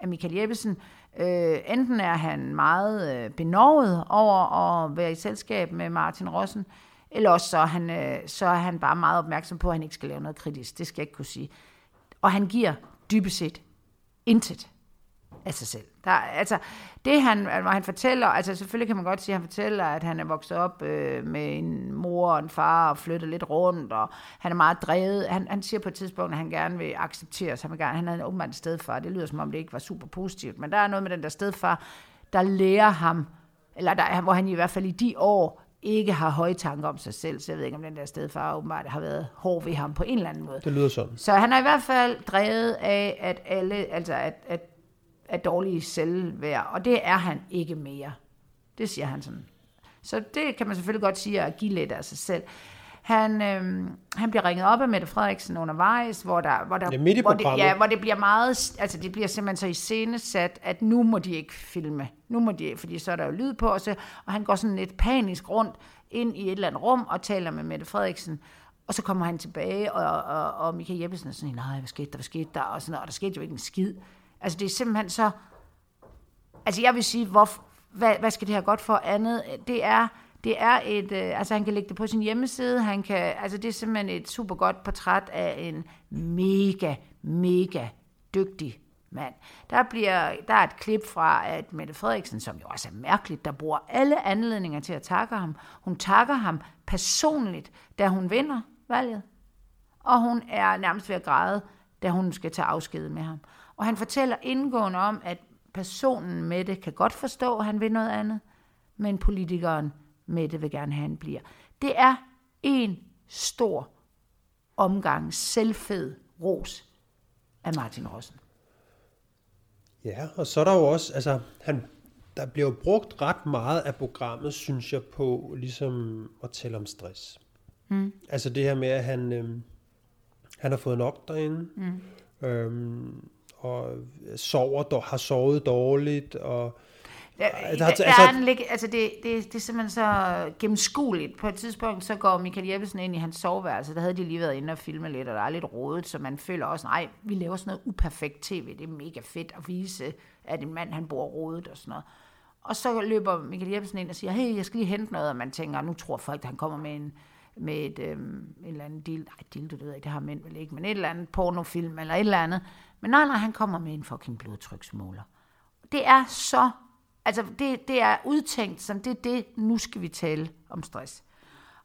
Speaker 2: af Michael Jeppesen, øh, enten er han meget øh, benovet over at være i selskab med Martin Rossen, eller også så er, han, øh, så er han bare meget opmærksom på, at han ikke skal lave noget kritisk. Det skal jeg ikke kunne sige. Og han giver dybest set intet af sig selv. Der, altså, det han, hvor han fortæller, altså selvfølgelig kan man godt sige, at han fortæller, at han er vokset op øh, med en mor og en far og flyttet lidt rundt, og han er meget drevet. Han, han siger på et tidspunkt, at han gerne vil acceptere sig. Han, gerne, han havde åbenbart en stedfar. Det lyder som om, det ikke var super positivt, men der er noget med den der stedfar, der lærer ham, eller der, hvor han i hvert fald i de år ikke har høje tanker om sig selv, så jeg ved ikke, om den der stedfar åbenbart har været hård ved ham på en eller anden måde.
Speaker 1: Det lyder sådan.
Speaker 2: Så han er i hvert fald drevet af, at alle, altså at, at er dårlige selvværd, og det er han ikke mere. Det siger han sådan. Så det kan man selvfølgelig godt sige at give lidt af sig selv. Han, øhm, han bliver ringet op af Mette Frederiksen undervejs, hvor der, hvor der,
Speaker 1: det
Speaker 2: hvor det, ja, hvor det bliver meget, altså det bliver simpelthen så iscenesat, at nu må de ikke filme. Nu må de, fordi så er der jo lyd på, og, så, og han går sådan lidt panisk rundt ind i et eller andet rum og taler med Mette Frederiksen, og så kommer han tilbage, og, og, og Michael Jeppesen er sådan, nej, hvad skete der, hvad skete der, og, sådan, og der skete jo ikke en skid. Altså det er simpelthen så... Altså jeg vil sige, hvor, hvad, hvad skal det her godt for andet? Det er, det er et, øh, altså han kan lægge det på sin hjemmeside, han kan, altså det er simpelthen et super godt portræt af en mega, mega dygtig mand. Der, bliver, der er et klip fra, at Mette Frederiksen, som jo også er mærkeligt, der bruger alle anledninger til at takke ham. Hun takker ham personligt, da hun vinder valget. Og hun er nærmest ved at græde, da hun skal tage afsked med ham. Og han fortæller indgående om, at personen med det kan godt forstå, at han vil noget andet, men politikeren med det vil gerne have, at han bliver. Det er en stor omgang selvfed ros af Martin Rossen.
Speaker 1: Ja, og så er der jo også, altså, han, der bliver jo brugt ret meget af programmet, synes jeg, på ligesom at tale om stress. Mm. Altså det her med, at han, øhm, han har fået nok derinde. Mm. Øhm, og sover, har sovet dårligt, og
Speaker 2: der, der, der, altså, er en, altså det, det, det er simpelthen så gennemskueligt. På et tidspunkt, så går Michael Jeppesen ind i hans soveværelse. Der havde de lige været inde og filme lidt, og der er lidt rådet, så man føler også, nej, vi laver sådan noget uperfekt tv. Det er mega fedt at vise, at en mand, han bor rådet og sådan noget. Og så løber Michael Jeppesen ind og siger, hey, jeg skal lige hente noget, og man tænker, nu tror folk, at han kommer med en, med et, øhm, en eller andet deal. Nej, deal, det ved jeg det har mænd vel ikke, men et eller andet pornofilm eller et eller andet. Men nej, nej, han kommer med en fucking blodtryksmåler. Det er så, altså det, det er udtænkt som, det er det, nu skal vi tale om stress.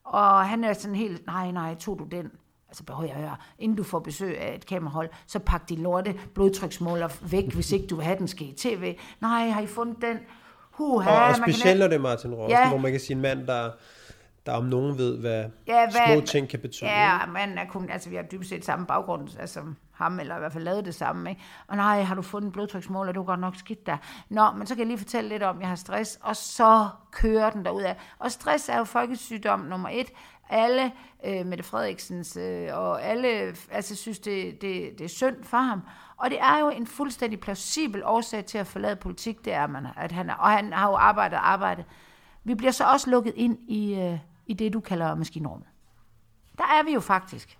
Speaker 2: Og han er sådan helt, nej, nej, tog du den? Altså behøver jeg høre, inden du får besøg af et kamerahold, så pak de lorte blodtryksmåler væk, hvis ikke du vil have den skal i tv. Nej, har I fundet den?
Speaker 1: Huha, og, og specielt når det er Martin Rossen, ja. hvor man kan sige en mand, der der om nogen ved, hvad, ja, hvad små ting kan betyde.
Speaker 2: Ja, men er kun, altså, vi har dybest set samme baggrund altså, ham, eller i hvert fald lavede det samme. Ikke? Og nej, har du fundet en blodtryksmåler, du går nok skidt der. Nå, men så kan jeg lige fortælle lidt om, at jeg har stress, og så kører den derud af. Og stress er jo folkesygdom nummer et. Alle, øh, Mette Frederiksens, øh, og alle altså, synes, det, det, det er synd for ham. Og det er jo en fuldstændig plausibel årsag til at forlade politik, det er man, at han er, og han har jo arbejdet og arbejdet. Vi bliver så også lukket ind i, øh, i det, du kalder maskinrummet. Der er vi jo faktisk.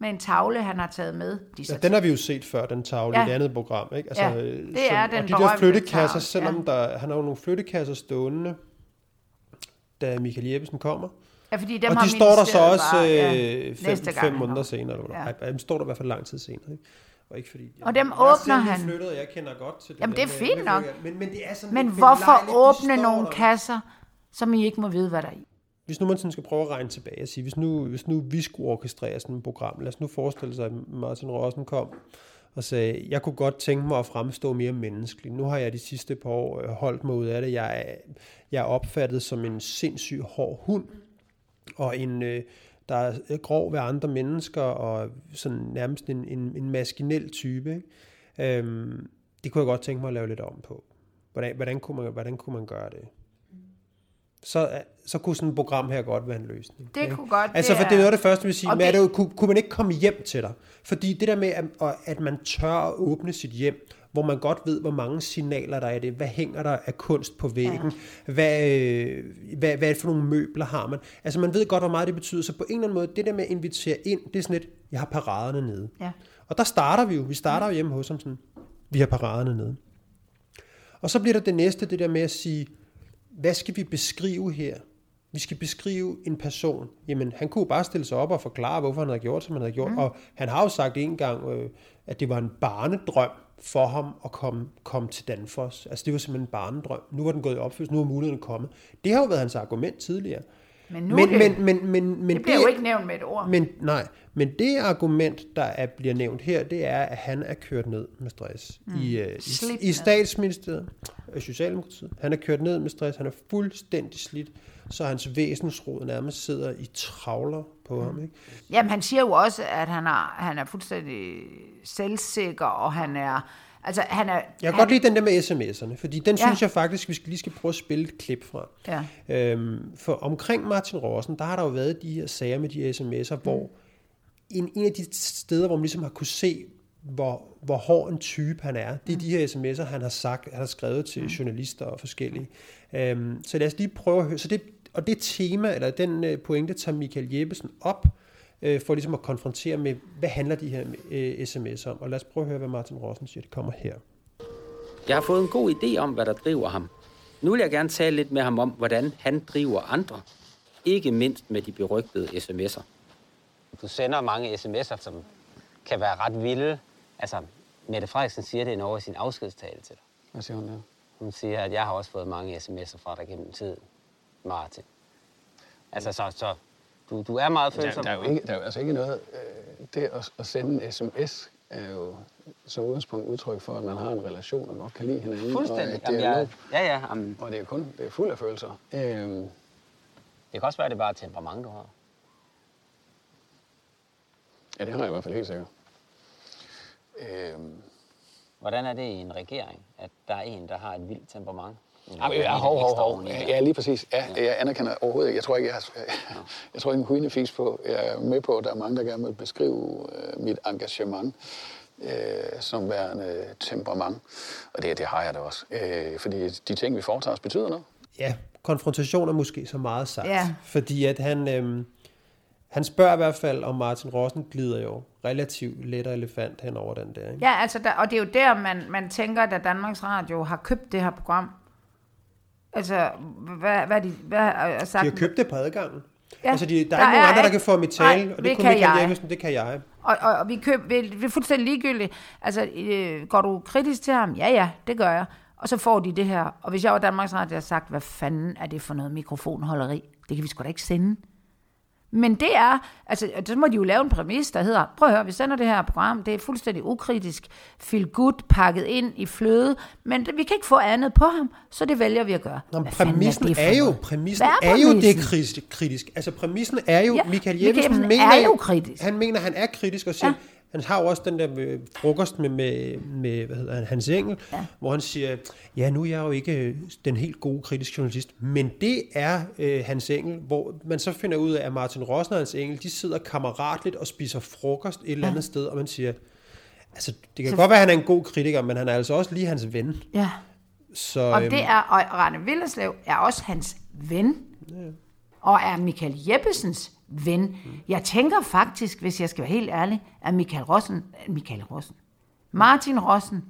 Speaker 2: Med en tavle, han har taget med.
Speaker 1: Ja, den har vi jo set før, den tavle ja. i det andet program. Ikke?
Speaker 2: Altså, ja, det er den
Speaker 1: Og de der flyttekasser, selvom ja. der, han har jo nogle flyttekasser stående, da Michael Jeppesen kommer.
Speaker 2: Ja, fordi dem
Speaker 1: og
Speaker 2: har
Speaker 1: de står der så også bare, ja, fem, fem måneder senere. Eller ja. Ej, dem står der i hvert fald lang tid senere. Ikke?
Speaker 2: Og, ikke fordi, og dem jeg åbner han.
Speaker 1: Flyttet, jeg kender godt til det.
Speaker 2: Jamen det er fint nok. Men, men, det er sådan men hvorfor åbne nogle kasser, som I ikke må vide, hvad der er i?
Speaker 1: Hvis nu man sådan skal prøve at regne tilbage og sige, hvis nu, hvis nu vi skulle orkestrere sådan et program, lad os nu forestille sig, at Martin Rossen kom og sagde, jeg kunne godt tænke mig at fremstå mere menneskelig. Nu har jeg de sidste par år øh, holdt mig ud af det. Jeg er, jeg er opfattet som en sindssyg hård hund, og en, øh, der er øh, grov ved andre mennesker, og sådan nærmest en, en, en maskinel type. Ikke? Øhm, det kunne jeg godt tænke mig at lave lidt om på. Hvordan, hvordan, kunne, man, hvordan kunne man gøre det? Så, så kunne sådan et program her godt være en løsning.
Speaker 2: Det ikke? kunne godt.
Speaker 1: Altså, for det er noget af det første, vi siger, men
Speaker 2: det...
Speaker 1: det, kunne, kunne man ikke komme hjem til dig? Fordi det der med, at, at man tør at åbne sit hjem, hvor man godt ved, hvor mange signaler der er i det. Hvad hænger der af kunst på væggen? Ja. Hvad, øh, hvad, hvad er det for nogle møbler har man? Altså man ved godt, hvor meget det betyder. Så på en eller anden måde, det der med at invitere ind, det er sådan lidt, jeg har paraderne nede.
Speaker 2: Ja.
Speaker 1: Og der starter vi jo. Vi starter jo hjemme hos ham sådan, vi har paraderne nede. Og så bliver der det næste, det der med at sige, hvad skal vi beskrive her? Vi skal beskrive en person. Jamen, han kunne bare stille sig op og forklare, hvorfor han havde gjort, som han havde gjort. Mm. Og han har jo sagt en gang, øh, at det var en barnedrøm for ham at komme, komme til Danfoss. Altså, det var simpelthen en barnedrøm. Nu var den gået i opfyldelse, nu er muligheden kommet. Det har jo været hans argument tidligere.
Speaker 2: Men, nu
Speaker 1: men,
Speaker 2: det,
Speaker 1: men, men, men, men
Speaker 2: det bliver det, jo ikke nævnt med et ord.
Speaker 1: Men, nej, men det argument, der er, bliver nævnt her, det er, at han er kørt ned med stress mm. i, uh, i, i statsministeriet, øh, Socialdemokratiet. Han er kørt ned med stress, han er fuldstændig slidt, så hans væsensråd nærmest sidder i travler på mm. ham. Ikke?
Speaker 2: Jamen, han siger jo også, at han er, han er fuldstændig selvsikker, og han er Altså, han er, jeg
Speaker 1: kan han, godt lide den der med sms'erne, fordi den ja. synes jeg faktisk, vi skal, lige skal prøve at spille et klip fra.
Speaker 2: Ja.
Speaker 1: Øhm, for omkring Martin Rossen, der har der jo været de her sager med de sms'er, mm. hvor en, en af de steder, hvor man ligesom har kunne se, hvor, hvor hård en type han er, det er mm. de her sms'er, han har sagt, han har skrevet til mm. journalister og forskellige. Øhm, så lad os lige prøve at høre. Så det, og det tema, eller den øh, pointe, tager Michael Jeppesen op, øh, for ligesom at konfrontere med, hvad handler de her øh, sms'er om. Og lad os prøve at høre, hvad Martin Rossen siger. Det kommer her.
Speaker 3: Jeg har fået en god idé om, hvad der driver ham. Nu vil jeg gerne tale lidt med ham om, hvordan han driver andre. Ikke mindst med de berygtede sms'er.
Speaker 4: Du sender mange sms'er, som kan være ret vilde. Altså, Mette Frederiksen siger det over i sin afskedstale til dig.
Speaker 5: Hvad siger hun der?
Speaker 4: Hun siger, at jeg har også fået mange sms'er fra dig gennem tiden, Martin. Altså, så, så du, du er meget følsom.
Speaker 5: Der, der, er jo ikke, der er jo altså ikke noget... Øh, det at, at sende en sms er jo som udgangspunkt udtryk for, at man har en relation og godt kan lide hinanden.
Speaker 4: Fuldstændig.
Speaker 5: Og,
Speaker 4: Jamen, jeg, ja, ja. Um,
Speaker 5: og det er kun det er fuld af følelser. Øhm,
Speaker 4: det kan også være, at det bare er temperament, du har.
Speaker 5: Ja, det har jeg i hvert fald helt sikkert.
Speaker 4: Øhm, Hvordan er det i en regering, at der er en, der har et vildt temperament?
Speaker 5: Ja, ja, hov, hov, hov. Ja, lige præcis. Ja, ja. Jeg anerkender overhovedet ikke. Jeg tror ikke, jeg, har, jeg, jeg tror ikke en huinefis på. Jeg er med på, at der er mange, der gerne vil beskrive uh, mit engagement uh, som værende temperament. Og det, det har jeg da også. Uh, fordi de ting, vi foretager os, betyder noget.
Speaker 1: Ja, konfrontation er måske så meget sagt. Ja. Fordi at han... Øhm, han spørger i hvert fald, om Martin Rossen glider jo relativt let og elefant hen over den der. Ikke?
Speaker 2: Ja, altså der, og det er jo der, man, man tænker, at Danmarks Radio har købt det her program. Altså, hvad, hvad, de, hvad er sagt?
Speaker 1: De har købt det på adgangen. Ja, altså, de, der, der er ikke nogen andre, der kan få mit tale, nej, og det, det kunne Michael Jeppesen, det kan jeg.
Speaker 2: Og, og, og vi, køb, vi, vi er fuldstændig ligegyldige. Altså, øh, går du kritisk til ham? Ja, ja, det gør jeg. Og så får de det her. Og hvis jeg var Danmarks Radio, havde sagt, hvad fanden er det for noget mikrofonholderi? Det kan vi sgu da ikke sende. Men det er, altså, så må de jo lave en præmis, der hedder, prøv at høre, vi sender det her program, det er fuldstændig ukritisk, feel good, pakket ind i fløde, men det, vi kan ikke få andet på ham, så det vælger vi at gøre.
Speaker 1: Nå, præmissen er, er, jo, præmissen er, er jo det kritisk. Altså præmissen er jo, ja, Michael Jeppesen
Speaker 2: mener, er jo kritisk.
Speaker 1: han mener, han er kritisk og siger, ja han har jo også den der med, frokost med, med, med hvad hedder han, Hans Engel, ja. hvor han siger, ja, nu er jeg jo ikke øh, den helt gode kritiske journalist, men det er øh, Hans Engel, hvor man så finder ud af, at Martin Rossen og Hans Engel, de sidder kammeratligt og spiser frokost et eller andet ja. sted, og man siger, altså, det kan så... godt være, at han er en god kritiker, men han er altså også lige hans ven.
Speaker 2: Ja. Så, og øhm, det er, og Rane Villerslev er også hans ven, ja. og er Michael Jeppesens ven. Jeg tænker faktisk, hvis jeg skal være helt ærlig, at Michael Rossen, Michael Rossen, Martin Rossen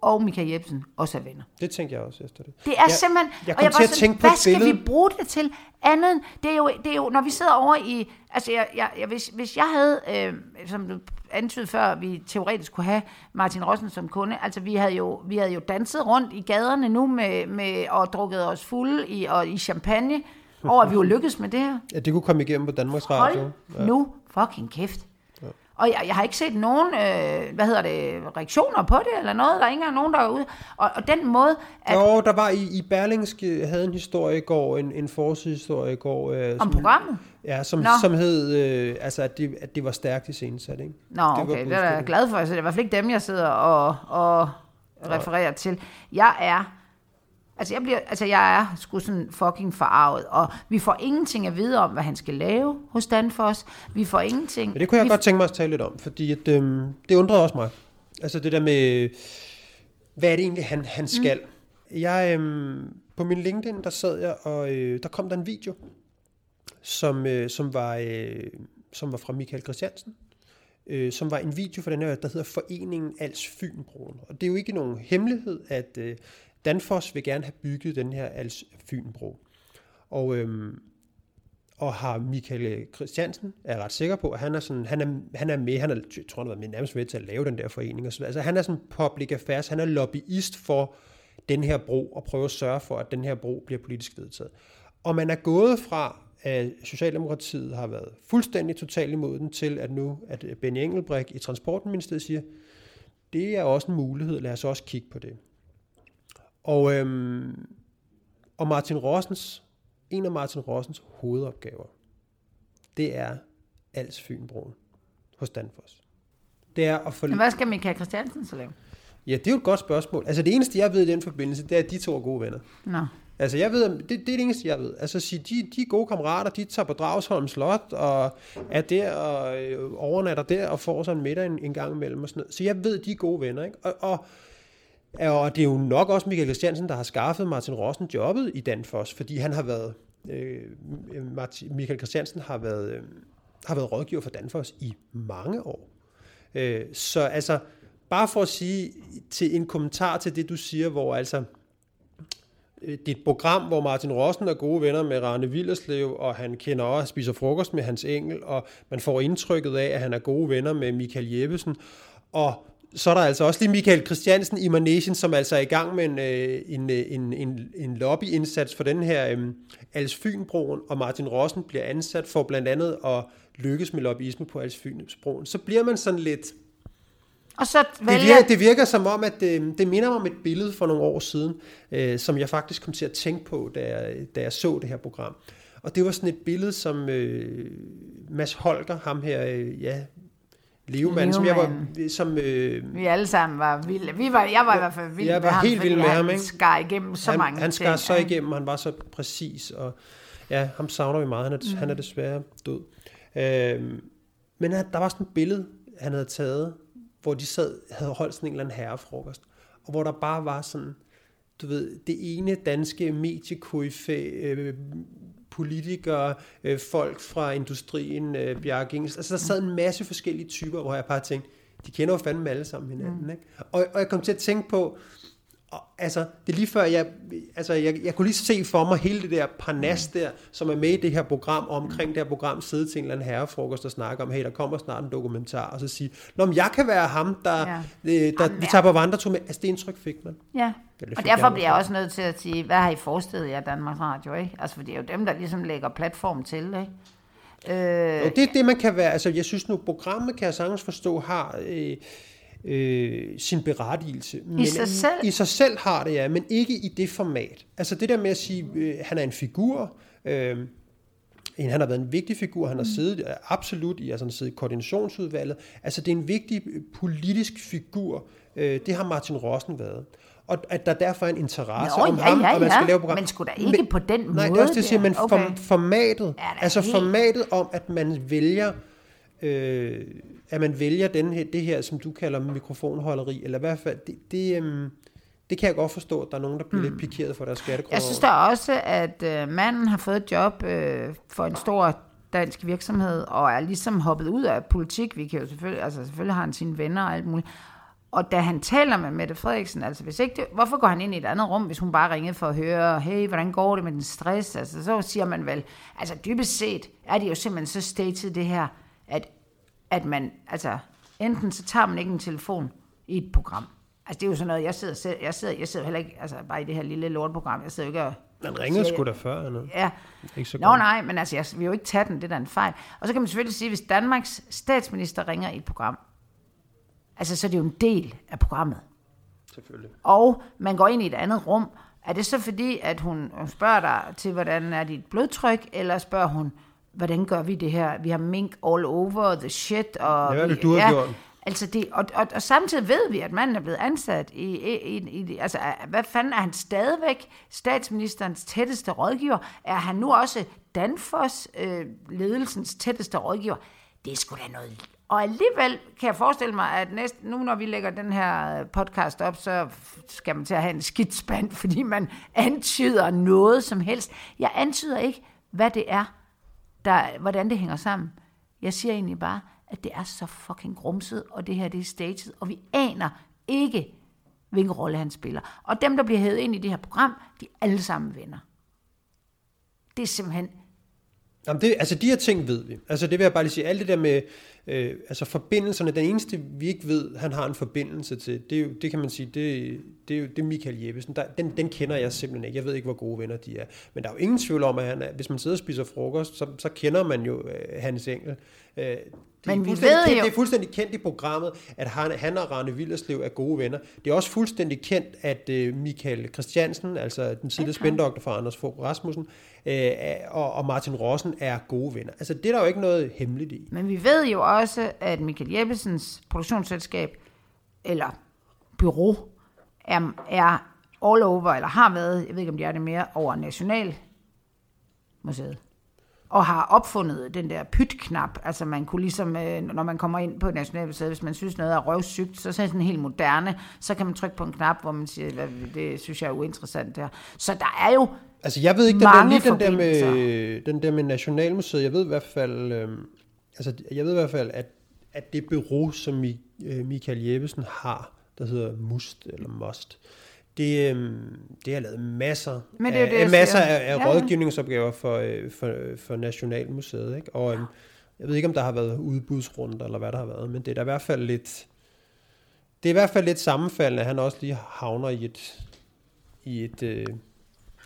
Speaker 2: og Michael Jebsen også er venner.
Speaker 1: Det tænker jeg også efter det.
Speaker 2: Det er jeg, simpelthen...
Speaker 1: Jeg kom og jeg til at tænke på
Speaker 2: Hvad skal vi bruge det til? Andet, det er jo, det er jo når vi sidder over i... Altså, jeg, jeg, jeg, hvis, hvis jeg havde, øh, som du antydede før, vi teoretisk kunne have Martin Rossen som kunde, altså vi havde jo, vi havde jo danset rundt i gaderne nu med, med og drukket os fulde i, og i champagne, over at vi var lykkedes med det her.
Speaker 1: Ja, det kunne komme igennem på Danmarks Radio.
Speaker 2: Hold ja. nu fucking kæft. Ja. Og jeg, jeg har ikke set nogen, øh, hvad hedder det, reaktioner på det, eller noget. Der er ikke engang nogen, der er ude. Og, og den måde...
Speaker 1: At, jo, der var i, i Berlingske, havde en historie i går, en, en forsidshistorie i går. Øh,
Speaker 2: om som, programmet?
Speaker 1: Ja, som, som hed, øh, altså, at det, at det var stærkt i scenesat, ikke?
Speaker 2: Nå, det okay, det er jeg glad for. Altså, det er i hvert fald ikke dem, jeg sidder og, og refererer til. Jeg er Altså jeg, bliver, altså jeg er sgu sådan fucking forarvet, og vi får ingenting at vide om, hvad han skal lave hos Danfoss. Vi får ingenting.
Speaker 1: Men det kunne jeg
Speaker 2: vi
Speaker 1: godt tænke mig at tale lidt om, fordi at, øhm, det undrede også mig. Altså det der med, hvad er det egentlig, han, han skal? Mm. Jeg, øhm, på min LinkedIn, der sad jeg, og øh, der kom der en video, som, øh, som, var, øh, som var fra Michael Christiansen, øh, som var en video for den her, der hedder Foreningen Als Fynbroen. Og det er jo ikke nogen hemmelighed, at øh, Danfoss vil gerne have bygget den her Als Fynbro. Og, øhm, og har Michael Christiansen, er jeg ret sikker på, at han er, sådan, han er, han er med, han er, jeg tror, han har været nærmest med til at lave den der forening. Og så, altså han er sådan public affairs, han er lobbyist for den her bro, og prøver at sørge for, at den her bro bliver politisk vedtaget. Og man er gået fra, at Socialdemokratiet har været fuldstændig totalt imod den, til at nu, at Benny Engelbrecht i Transportministeriet siger, det er også en mulighed, lad os også kigge på det. Og, øhm, og Martin Rossens, en af Martin Rossens hovedopgaver, det er Als Fynbroen hos Danfoss. Det er at få...
Speaker 2: Men hvad skal Michael Christiansen så lave?
Speaker 1: Ja, det er jo et godt spørgsmål. Altså det eneste, jeg ved i den forbindelse, det er, at de to er gode venner.
Speaker 2: Nå.
Speaker 1: Altså jeg ved, det, det er det eneste, jeg ved. Altså sige, de, de er gode kammerater, de tager på Dragsholm Slot, og er der og øh, overnatter der, og får sig en middag en, en gang imellem og sådan noget. Så jeg ved, de er gode venner, ikke? Og, og og det er jo nok også Michael Christiansen, der har skaffet Martin Rossen jobbet i Danfoss, fordi han har været, øh, Martin, Michael Christiansen har været, øh, har været rådgiver for Danfoss i mange år. Øh, så altså, bare for at sige til en kommentar til det, du siger, hvor altså, øh, det er et program, hvor Martin Rossen er gode venner med Rane Villerslev, og han kender også spiser frokost med Hans Engel, og man får indtrykket af, at han er gode venner med Michael Jeppesen, og så er der altså også lige Michael Christiansen i Manation, som altså er i gang med en, øh, en, øh, en, en, en lobbyindsats for den her um, Als Fynbroen, og Martin Rossen bliver ansat for blandt andet at lykkes med lobbyisme på Als Fynbroen. Så bliver man sådan lidt...
Speaker 2: Og så vælger...
Speaker 1: det, virker, det virker som om, at det, det minder mig om et billede for nogle år siden, øh, som jeg faktisk kom til at tænke på, da jeg, da jeg så det her program. Og det var sådan et billede, som øh, Mads Holger, ham her, øh, ja, Levemand, som jeg var... Som, øh,
Speaker 2: vi alle sammen var vilde. Vi var, jeg var i hvert fald vild
Speaker 1: jeg var
Speaker 2: med
Speaker 1: helt vild med ham, ikke?
Speaker 2: skar igennem så
Speaker 1: han,
Speaker 2: mange
Speaker 1: Han skar
Speaker 2: ting,
Speaker 1: så igennem, han var så præcis, og ja, ham savner vi meget. Han er, mm. han er desværre død. Øh, men der var sådan et billede, han havde taget, hvor de sad, havde holdt sådan en eller anden herrefrokost, og hvor der bare var sådan, du ved, det ene danske mediekoryfæ, øh, politikere, øh, folk fra industrien, øh, Bjarke Engels. Altså der sad en masse forskellige typer, hvor jeg bare tænkte, de kender jo fandme alle sammen hinanden. Mm. Ikke? Og, og jeg kom til at tænke på, og, altså, det er lige før, jeg, altså, jeg, jeg kunne lige se for mig hele det der parnas mm. der, som er med i det her program, og omkring det her program, sidde til en eller anden herrefrokost og snakke om, hey, der kommer snart en dokumentar, og så sige, Nå, men jeg kan være ham, der, ja. øh, der Jamen, vi tager på vandretur med. Altså, det indtryk fik man.
Speaker 2: Ja, og derfor bliver jeg også nødt til at sige, hvad har I forestillet jer Danmarks Radio, ikke? Altså, for det er jo dem, der ligesom lægger platform til, ikke?
Speaker 1: Øh, og det er det, man kan være, altså jeg synes nu, programmet kan jeg sagtens forstå, har øh, øh, sin berettigelse.
Speaker 2: Men, I sig selv?
Speaker 1: I sig selv har det, ja, men ikke i det format. Altså det der med at sige, øh, han er en figur, øh, han har været en vigtig figur, han har mm. siddet absolut i, altså han har siddet i koordinationsudvalget, altså det er en vigtig politisk figur, øh, det har Martin Rossen været og at der derfor er en interesse
Speaker 2: Nå,
Speaker 1: om
Speaker 2: ja,
Speaker 1: ham,
Speaker 2: ja,
Speaker 1: og man skal lave program.
Speaker 2: Men skulle da ikke men, på den
Speaker 1: nej,
Speaker 2: måde?
Speaker 1: Nej, det er også det, siger, men okay. formatet, altså helt... formatet om, at man vælger, øh, at man vælger den her, det her, som du kalder mikrofonholderi, eller i hvert fald, det, det, øh, det kan jeg godt forstå, at der er nogen, der bliver hmm. lidt pikeret for deres skattekroner.
Speaker 2: Jeg synes der også, at øh, manden har fået et job øh, for en stor dansk virksomhed, og er ligesom hoppet ud af politik. Vi kan jo selvfølgelig, altså selvfølgelig har han sine venner og alt muligt. Og da han taler med Mette Frederiksen, altså hvis ikke det, hvorfor går han ind i et andet rum, hvis hun bare ringede for at høre, hey, hvordan går det med den stress? Altså så siger man vel, altså dybest set er det jo simpelthen så stated det her, at, at man, altså enten så tager man ikke en telefon i et program. Altså det er jo sådan noget, jeg sidder, selv, jeg sidder, jeg sidder heller ikke, altså bare i det her lille lortprogram, jeg sidder jo ikke og
Speaker 1: man ringede sgu da før, eller?
Speaker 2: Ja. Ikke så Nå godt. nej, men altså, jeg vil jo ikke tage den, det er da en fejl. Og så kan man selvfølgelig sige, hvis Danmarks statsminister ringer i et program, Altså, så er det jo en del af programmet.
Speaker 1: Selvfølgelig.
Speaker 2: Og man går ind i et andet rum. Er det så fordi, at hun spørger dig til, hvordan er dit blodtryk, eller spørger hun, hvordan gør vi det her? Vi har mink all over the shit. Og
Speaker 1: er
Speaker 2: det,
Speaker 1: du har ja, gjort?
Speaker 2: Altså det, og, og, og samtidig ved vi, at manden er blevet ansat i, i, i, i altså hvad fanden er han stadigvæk statsministerens tætteste rådgiver? Er han nu også Danfoss øh, ledelsens tætteste rådgiver? Det er sgu da noget og alligevel kan jeg forestille mig, at næste, nu når vi lægger den her podcast op, så skal man til at have en skidspand, fordi man antyder noget som helst. Jeg antyder ikke, hvad det er, der, hvordan det hænger sammen. Jeg siger egentlig bare, at det er så fucking grumset, og det her det er staged, og vi aner ikke, hvilken rolle han spiller. Og dem, der bliver hævet ind i det her program, de er alle sammen venner. Det er simpelthen...
Speaker 1: Jamen det, altså de her ting ved vi. Altså det vil jeg bare lige sige. Alt det der med øh, altså forbindelserne, den eneste vi ikke ved, han har en forbindelse til, det, er jo, det kan man sige, det, det er jo det er Michael Jeppesen. Der, den, den kender jeg simpelthen ikke. Jeg ved ikke, hvor gode venner de er. Men der er jo ingen tvivl om, at han er, hvis man sidder og spiser frokost, så, så kender man jo øh, hans engel. Øh,
Speaker 2: men vi ved
Speaker 1: kendt, jo... Det er fuldstændig kendt i programmet, at han, han og Rane Villerslev er gode venner. Det er også fuldstændig kendt, at uh, Michael Christiansen, altså den tidligere okay. spændoktor for Anders Fogh Rasmussen, uh, og, og Martin Rossen er gode venner. Altså det er der jo ikke noget hemmeligt i.
Speaker 2: Men vi ved jo også, at Michael Jeppesens produktionsselskab, eller bureau, er, er all over, eller har været, jeg ved ikke om de er det mere, over Nationalmuseet og har opfundet den der pytknap. Altså man kunne ligesom, øh, når man kommer ind på Nationalmuseet, hvis man synes noget er røvsygt, så er det sådan helt moderne, så kan man trykke på en knap, hvor man siger, det synes jeg er uinteressant der. Så der er jo
Speaker 1: Altså jeg ved ikke, den der, lige den der, med, den der med Nationalmuseet, jeg ved i hvert fald, øh, altså jeg ved i hvert fald, at, at det bureau, som øh, Michael Jeppesen har, der hedder MUST eller MUST, det, øhm, det har lavet masser, Men det er af, det, masser af, af ja, rådgivningsopgaver for, øh, for, for Nationalmuseet. Ikke? Og øhm, jeg ved ikke, om der har været udbudsrunder, eller hvad der har været, men det er da i hvert fald lidt, det er i hvert fald lidt sammenfaldende, at han også lige havner i et, i et, øh,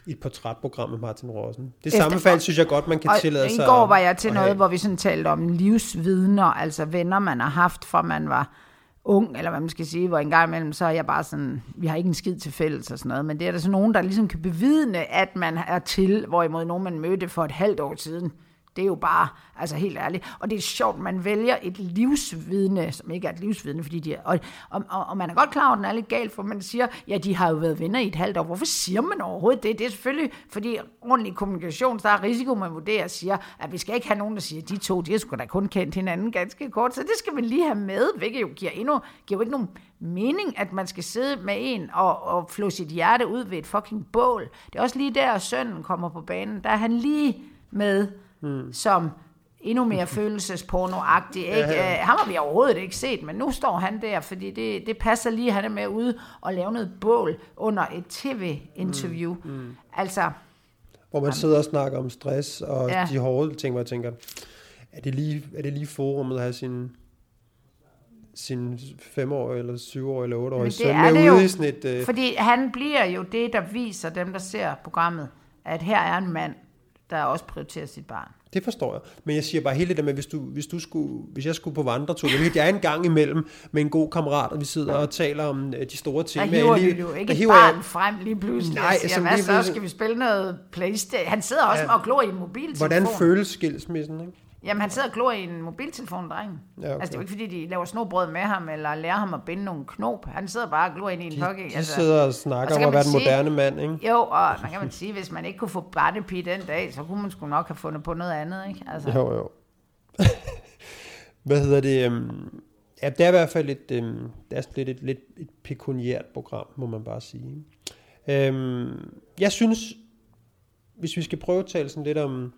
Speaker 1: i et portrætprogram med Martin Rossen. Det sammenfald synes jeg godt, man kan tillade sig.
Speaker 2: I går var jeg til noget, have. hvor vi sådan talte om livsvidner, altså venner, man har haft, fra man var ung, eller hvad man skal sige, hvor en gang imellem, så er jeg bare sådan, vi har ikke en skid til fælles og sådan noget, men det er der så nogen, der ligesom kan bevidne, at man er til, hvorimod nogen, man mødte for et halvt år siden, det er jo bare, altså helt ærligt. Og det er sjovt, man vælger et livsvidne, som ikke er et livsvidne, fordi de er, og, og, og, man er godt klar over, at den er lidt galt, for man siger, ja, de har jo været venner i et halvt år. Hvorfor siger man overhovedet det? Det er selvfølgelig, fordi ordentlig kommunikation, der er risiko, man vurderer, siger, at vi skal ikke have nogen, der siger, at de to, de har sgu da kun kendt hinanden ganske kort, så det skal man lige have med, hvilket jo giver, endnu, giver jo ikke nogen mening, at man skal sidde med en og, og flå sit hjerte ud ved et fucking bål. Det er også lige der, sønnen kommer på banen. Der er han lige med mm. som endnu mere følelsespornoagtig. Ikke? Ja, ja. Ham har vi overhovedet ikke set, men nu står han der, fordi det, det passer lige, han er med ude og lave noget bål under et tv-interview. Mm. Mm. Altså...
Speaker 1: Hvor man sidder og snakker om stress og ja. de hårde ting, hvor jeg tænker, er det lige, er det lige forummet at have sin sin femårige, eller syvårige, eller otteårige søn
Speaker 2: med ude jo, i sådan et... Uh... Fordi han bliver jo det, der viser dem, der ser programmet, at her er en mand, der også prioriterer sit barn.
Speaker 1: Det forstår jeg. Men jeg siger bare hele det der med, hvis, du, hvis, du skulle, hvis jeg skulle på vandretur, jeg er en gang imellem med en god kammerat, og vi sidder og taler om øh, de store ting.
Speaker 2: Der hiver lige, jo ikke et barn jeg, frem lige pludselig nej, og siger, hvad så, skal vi spille noget Playstation? Han sidder også ja, og glor i en mobiltelefon.
Speaker 1: Hvordan føles skilsmissen, ikke?
Speaker 2: Jamen, han sidder og glor i en mobiltelefon, dreng. Ja, okay. Altså, det er jo ikke, fordi de laver snobrød med ham, eller lærer ham at binde nogle knop. Han sidder bare og glor ind i en
Speaker 1: hockey. De altså. sidder og snakker og om at være den moderne mand, ikke?
Speaker 2: Jo, og man kan man sige, hvis man ikke kunne få barnepi den dag, så kunne man sgu nok have fundet på noget andet, ikke? Altså.
Speaker 1: Jo, jo. Hvad hedder det? Um, ja, det er i hvert fald et, um, det er lidt et, lidt et pekuniært program, må man bare sige. Um, jeg synes, hvis vi skal prøve at tale sådan lidt om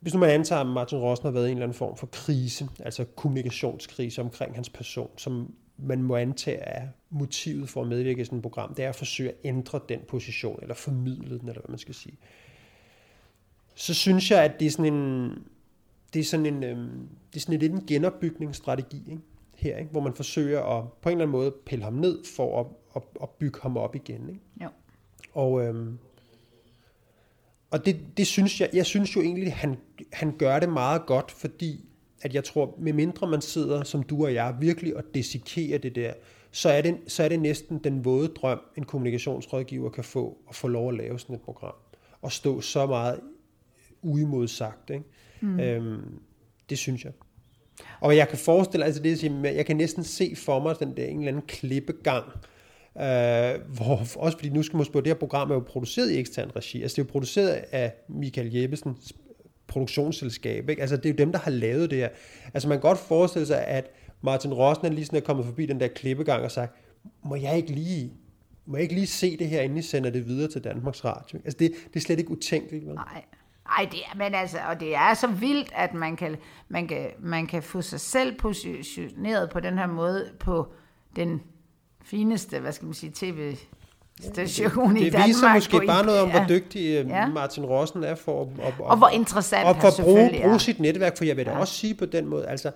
Speaker 1: hvis nu man antager, at Martin Rossen har været i en eller anden form for krise, altså kommunikationskrise omkring hans person, som man må antage er motivet for at medvirke i sådan et program, det er at forsøge at ændre den position, eller formidle den, eller hvad man skal sige. Så synes jeg, at det er sådan en, det er sådan en, øhm, det er sådan en lidt en genopbygningsstrategi, ikke? her, ikke? hvor man forsøger at på en eller anden måde pille ham ned for at, at, at bygge ham op igen. Ikke?
Speaker 2: Jo.
Speaker 1: Og øhm, og det, det synes jeg, jeg synes jo egentlig, at han, han gør det meget godt, fordi at jeg tror, med mindre man sidder som du og jeg virkelig og desikerer det der, så er det, så er det næsten den våde drøm, en kommunikationsrådgiver kan få, at få lov at lave sådan et program. Og stå så meget uimodsagt. Ikke? Mm. Øhm, det synes jeg. Og jeg kan forestille, altså det, jeg, jeg kan næsten se for mig den der en eller anden klippegang, øh, hvor, også fordi nu skal man spørge, det her program er jo produceret i ekstern regi, altså det er jo produceret af Michael Jeppesens produktionsselskab, ikke? altså det er jo dem, der har lavet det her. Altså man kan godt forestille sig, at Martin Rosner lige sådan er kommet forbi den der klippegang og sagt, må jeg ikke lige må jeg ikke lige se det her, inden I sender det videre til Danmarks Radio? Altså, det, det er slet ikke utænkeligt, vel?
Speaker 2: Nej. Ej, det er, men altså, og det er så vildt, at man kan, man kan, man kan få sig selv positioneret på den her måde på den fineste, hvad skal man sige, tv station
Speaker 1: det,
Speaker 2: i Danmark.
Speaker 1: Det viser måske bare noget om, hvor dygtig øh, ja. Martin Rossen er for at,
Speaker 2: og, og, og hvor interessant
Speaker 1: og for at bruge, bruge sit netværk, for jeg vil da ja. også sige på den måde, altså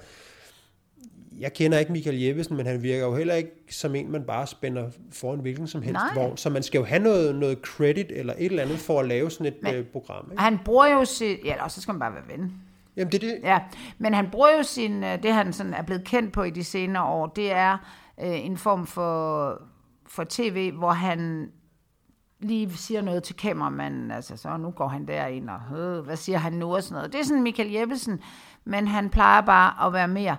Speaker 1: jeg kender ikke Michael Jeppesen, men han virker jo heller ikke som en, man bare spænder foran hvilken som helst Nej. vogn. Så man skal jo have noget, noget credit eller et eller andet for at lave sådan et men, øh, program. Ikke?
Speaker 2: Han bruger jo sit... Ja, så skal man bare være ven.
Speaker 1: Jamen det er det.
Speaker 2: Ja, men han bruger jo sin... Øh, det han sådan er blevet kendt på i de senere år, det er øh, en form for, for tv, hvor han lige siger noget til kameramanden, altså så nu går han derind og, øh, hvad siger han nu og sådan noget. Det er sådan Michael Jeppesen, men han plejer bare at være mere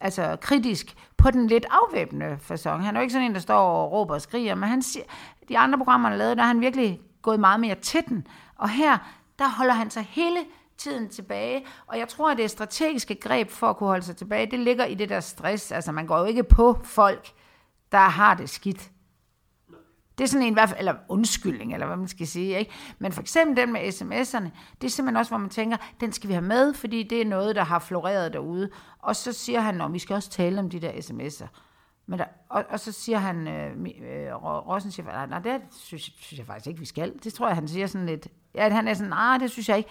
Speaker 2: altså kritisk på den lidt afvæbnende fasong. Han er jo ikke sådan en, der står og råber og skriger, men han siger, de andre programmer, han lavede, der har han virkelig gået meget mere til den. Og her, der holder han sig hele tiden tilbage, og jeg tror, at det strategiske greb for at kunne holde sig tilbage, det ligger i det der stress. Altså, man går jo ikke på folk, der har det skidt. Det er sådan en, i hvert fald, eller undskyldning, eller hvad man skal sige. Ikke? Men for eksempel den med sms'erne, det er simpelthen også, hvor man tænker, den skal vi have med, fordi det er noget, der har floreret derude. Og så siger han, at vi skal også tale om de der sms'er. Men der, og, og så siger han, øh, øh, Rossen siger, nej, det synes, synes jeg faktisk ikke, vi skal. Det tror jeg, han siger sådan lidt. Ja, han er sådan, nej, det synes jeg ikke.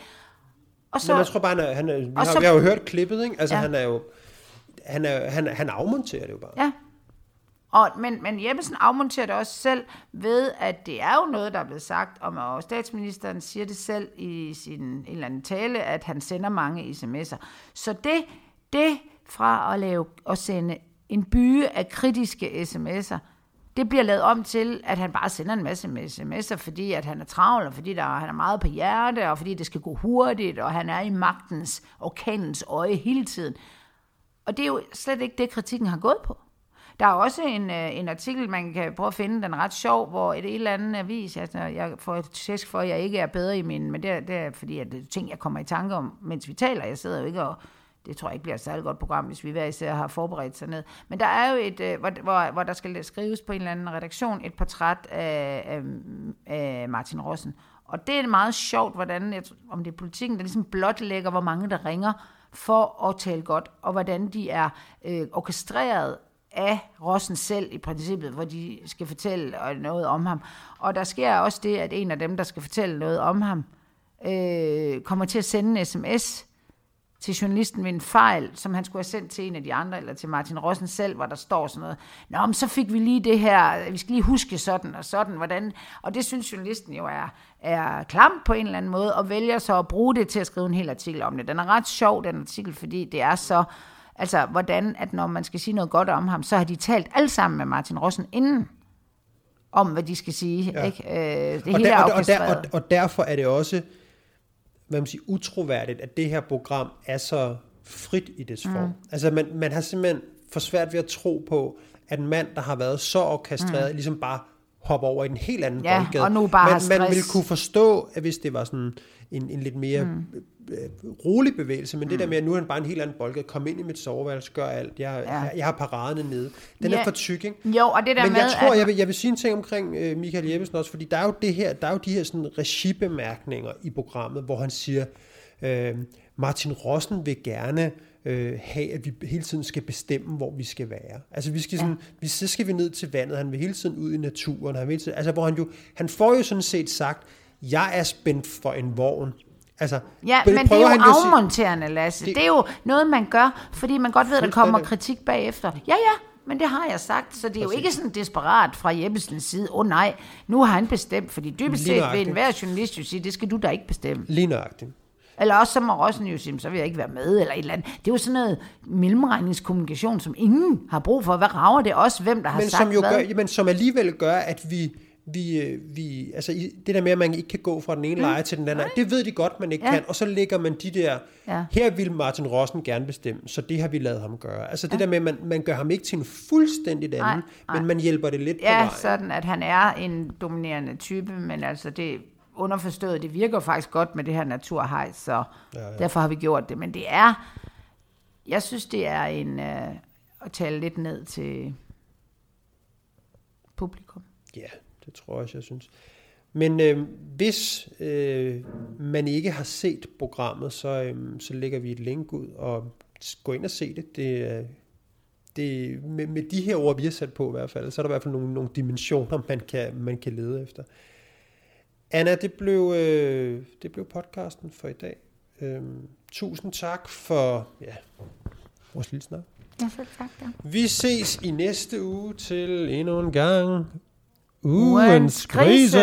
Speaker 1: Og så, Men jeg tror bare, han er, han er, vi, har, så, vi har jo hørt klippet, ikke? Altså, ja. han er jo, han, er, han, han afmonterer det jo bare.
Speaker 2: Ja, og, men, men Jeppesen afmonterer det også selv ved, at det er jo noget, der er blevet sagt, om, og statsministeren siger det selv i sin en eller anden tale, at han sender mange sms'er. Så det, det fra at, lave, at sende en byge af kritiske sms'er, det bliver lavet om til, at han bare sender en masse sms'er, fordi at han er travl, og fordi der, han er meget på hjerte, og fordi det skal gå hurtigt, og han er i magtens orkanens øje hele tiden. Og det er jo slet ikke det, kritikken har gået på. Der er også en, øh, en artikel, man kan prøve at finde, den er ret sjov, hvor et eller andet avis, altså jeg får et tæsk for, at jeg ikke er bedre i min, men det, det er fordi, at det er ting, jeg kommer i tanke om, mens vi taler. Jeg sidder jo ikke og det tror jeg ikke bliver et særligt godt program, hvis vi hver især har forberedt sig ned. Men der er jo et, øh, hvor, hvor, hvor der skal skrives på en eller anden redaktion et portræt af, af, af Martin Rossen. Og det er meget sjovt, hvordan, jeg, om det er politikken, der ligesom blotlægger, hvor mange der ringer for at tale godt, og hvordan de er øh, orkestreret af Rossen selv i princippet, hvor de skal fortælle noget om ham. Og der sker også det, at en af dem, der skal fortælle noget om ham, øh, kommer til at sende en sms til journalisten ved en fejl, som han skulle have sendt til en af de andre, eller til Martin Rossen selv, hvor der står sådan noget. Nå, men så fik vi lige det her, vi skal lige huske sådan og sådan, hvordan. Og det synes journalisten jo er, er klam på en eller anden måde, og vælger så at bruge det til at skrive en hel artikel om det. Den er ret sjov, den artikel, fordi det er så Altså, hvordan, at når man skal sige noget godt om ham, så har de talt alle sammen med Martin Rossen inden, om hvad de skal sige. Ja. Ikke? Øh, det
Speaker 1: og, der, og, og, der, og, og derfor er det også hvad man siger, utroværdigt, at det her program er så frit i dets form. Mm. Altså, man, man har simpelthen for svært ved at tro på, at en mand, der har været så orkestreret, mm. ligesom bare hopper over i en helt anden
Speaker 2: ja, boldgade. og nu bare
Speaker 1: man, man ville kunne forstå, at hvis det var sådan en, en lidt mere mm. Øh, rolig bevægelse, men mm. det der med, at nu er han bare en helt anden boldgade, kom ind i mit soveværelse, gør alt, jeg, ja. jeg, jeg har paraderne nede. Den ja. er for tyk, ikke?
Speaker 2: Jo, og det der
Speaker 1: men
Speaker 2: med,
Speaker 1: jeg tror, at... jeg, vil, jeg vil sige en ting omkring uh, Michael Jeppesen også, fordi der er jo, det her, der er jo de her sådan regibemærkninger i programmet, hvor han siger, uh, Martin Rossen vil gerne øh, have, at vi hele tiden skal bestemme, hvor vi skal være. Altså vi skal sådan, ja. vi, så skal vi ned til vandet, han vil hele tiden ud i naturen, han vil hele tiden, altså hvor han jo, han får jo sådan set sagt, jeg er spændt for en vogn. Altså,
Speaker 2: ja, men det er jo afmonterende, Lasse. Det, det er jo noget, man gør, fordi man godt ved, at der kommer kritik bagefter. Ja, ja, men det har jeg sagt, så det er jo ikke sådan desperat fra Jeppesens side. Åh oh, nej, nu har han bestemt, fordi dybest set vil enhver journalist jo sige, det skal du da ikke bestemme.
Speaker 1: Lige nøjagtigt.
Speaker 2: Eller også så må Rossen jo sige, så vil jeg ikke være med, eller et eller andet. Det er jo sådan noget mellemregningskommunikation, som ingen har brug for. Hvad rager det også, hvem der har
Speaker 1: men
Speaker 2: sagt
Speaker 1: som jo
Speaker 2: hvad?
Speaker 1: Gør, men som alligevel gør, at vi vi, øh, vi, altså det der med, at man ikke kan gå fra den ene mm. lejr til den anden, det ved de godt, man ikke ja. kan, og så lægger man de der, ja. her vil Martin Rossen gerne bestemme, så det har vi lavet ham gøre. Altså det ja. der med, at man, man gør ham ikke til en fuldstændig anden, nej, nej. men man hjælper det lidt
Speaker 2: ja,
Speaker 1: på vejen.
Speaker 2: Ja, sådan at han er en dominerende type, men altså det underforstået, det virker faktisk godt med det her naturhejs, så ja, ja. derfor har vi gjort det. Men det er, jeg synes det er en, uh, at tale lidt ned til publikum.
Speaker 1: Ja, det tror jeg også, jeg synes. Men øh, hvis øh, man ikke har set programmet, så, øh, så lægger vi et link ud, og gå ind og se det. Det, det med, med de her ord, vi har sat på i hvert fald, så er der i hvert fald nogle, nogle dimensioner, man kan, man kan lede efter. Anna, det blev, øh, det blev podcasten for i dag. Øh, tusind tak for ja, vores lille snak.
Speaker 2: Ja, selv tak. Ja.
Speaker 1: Vi ses i næste uge til endnu en gang Uensgrise.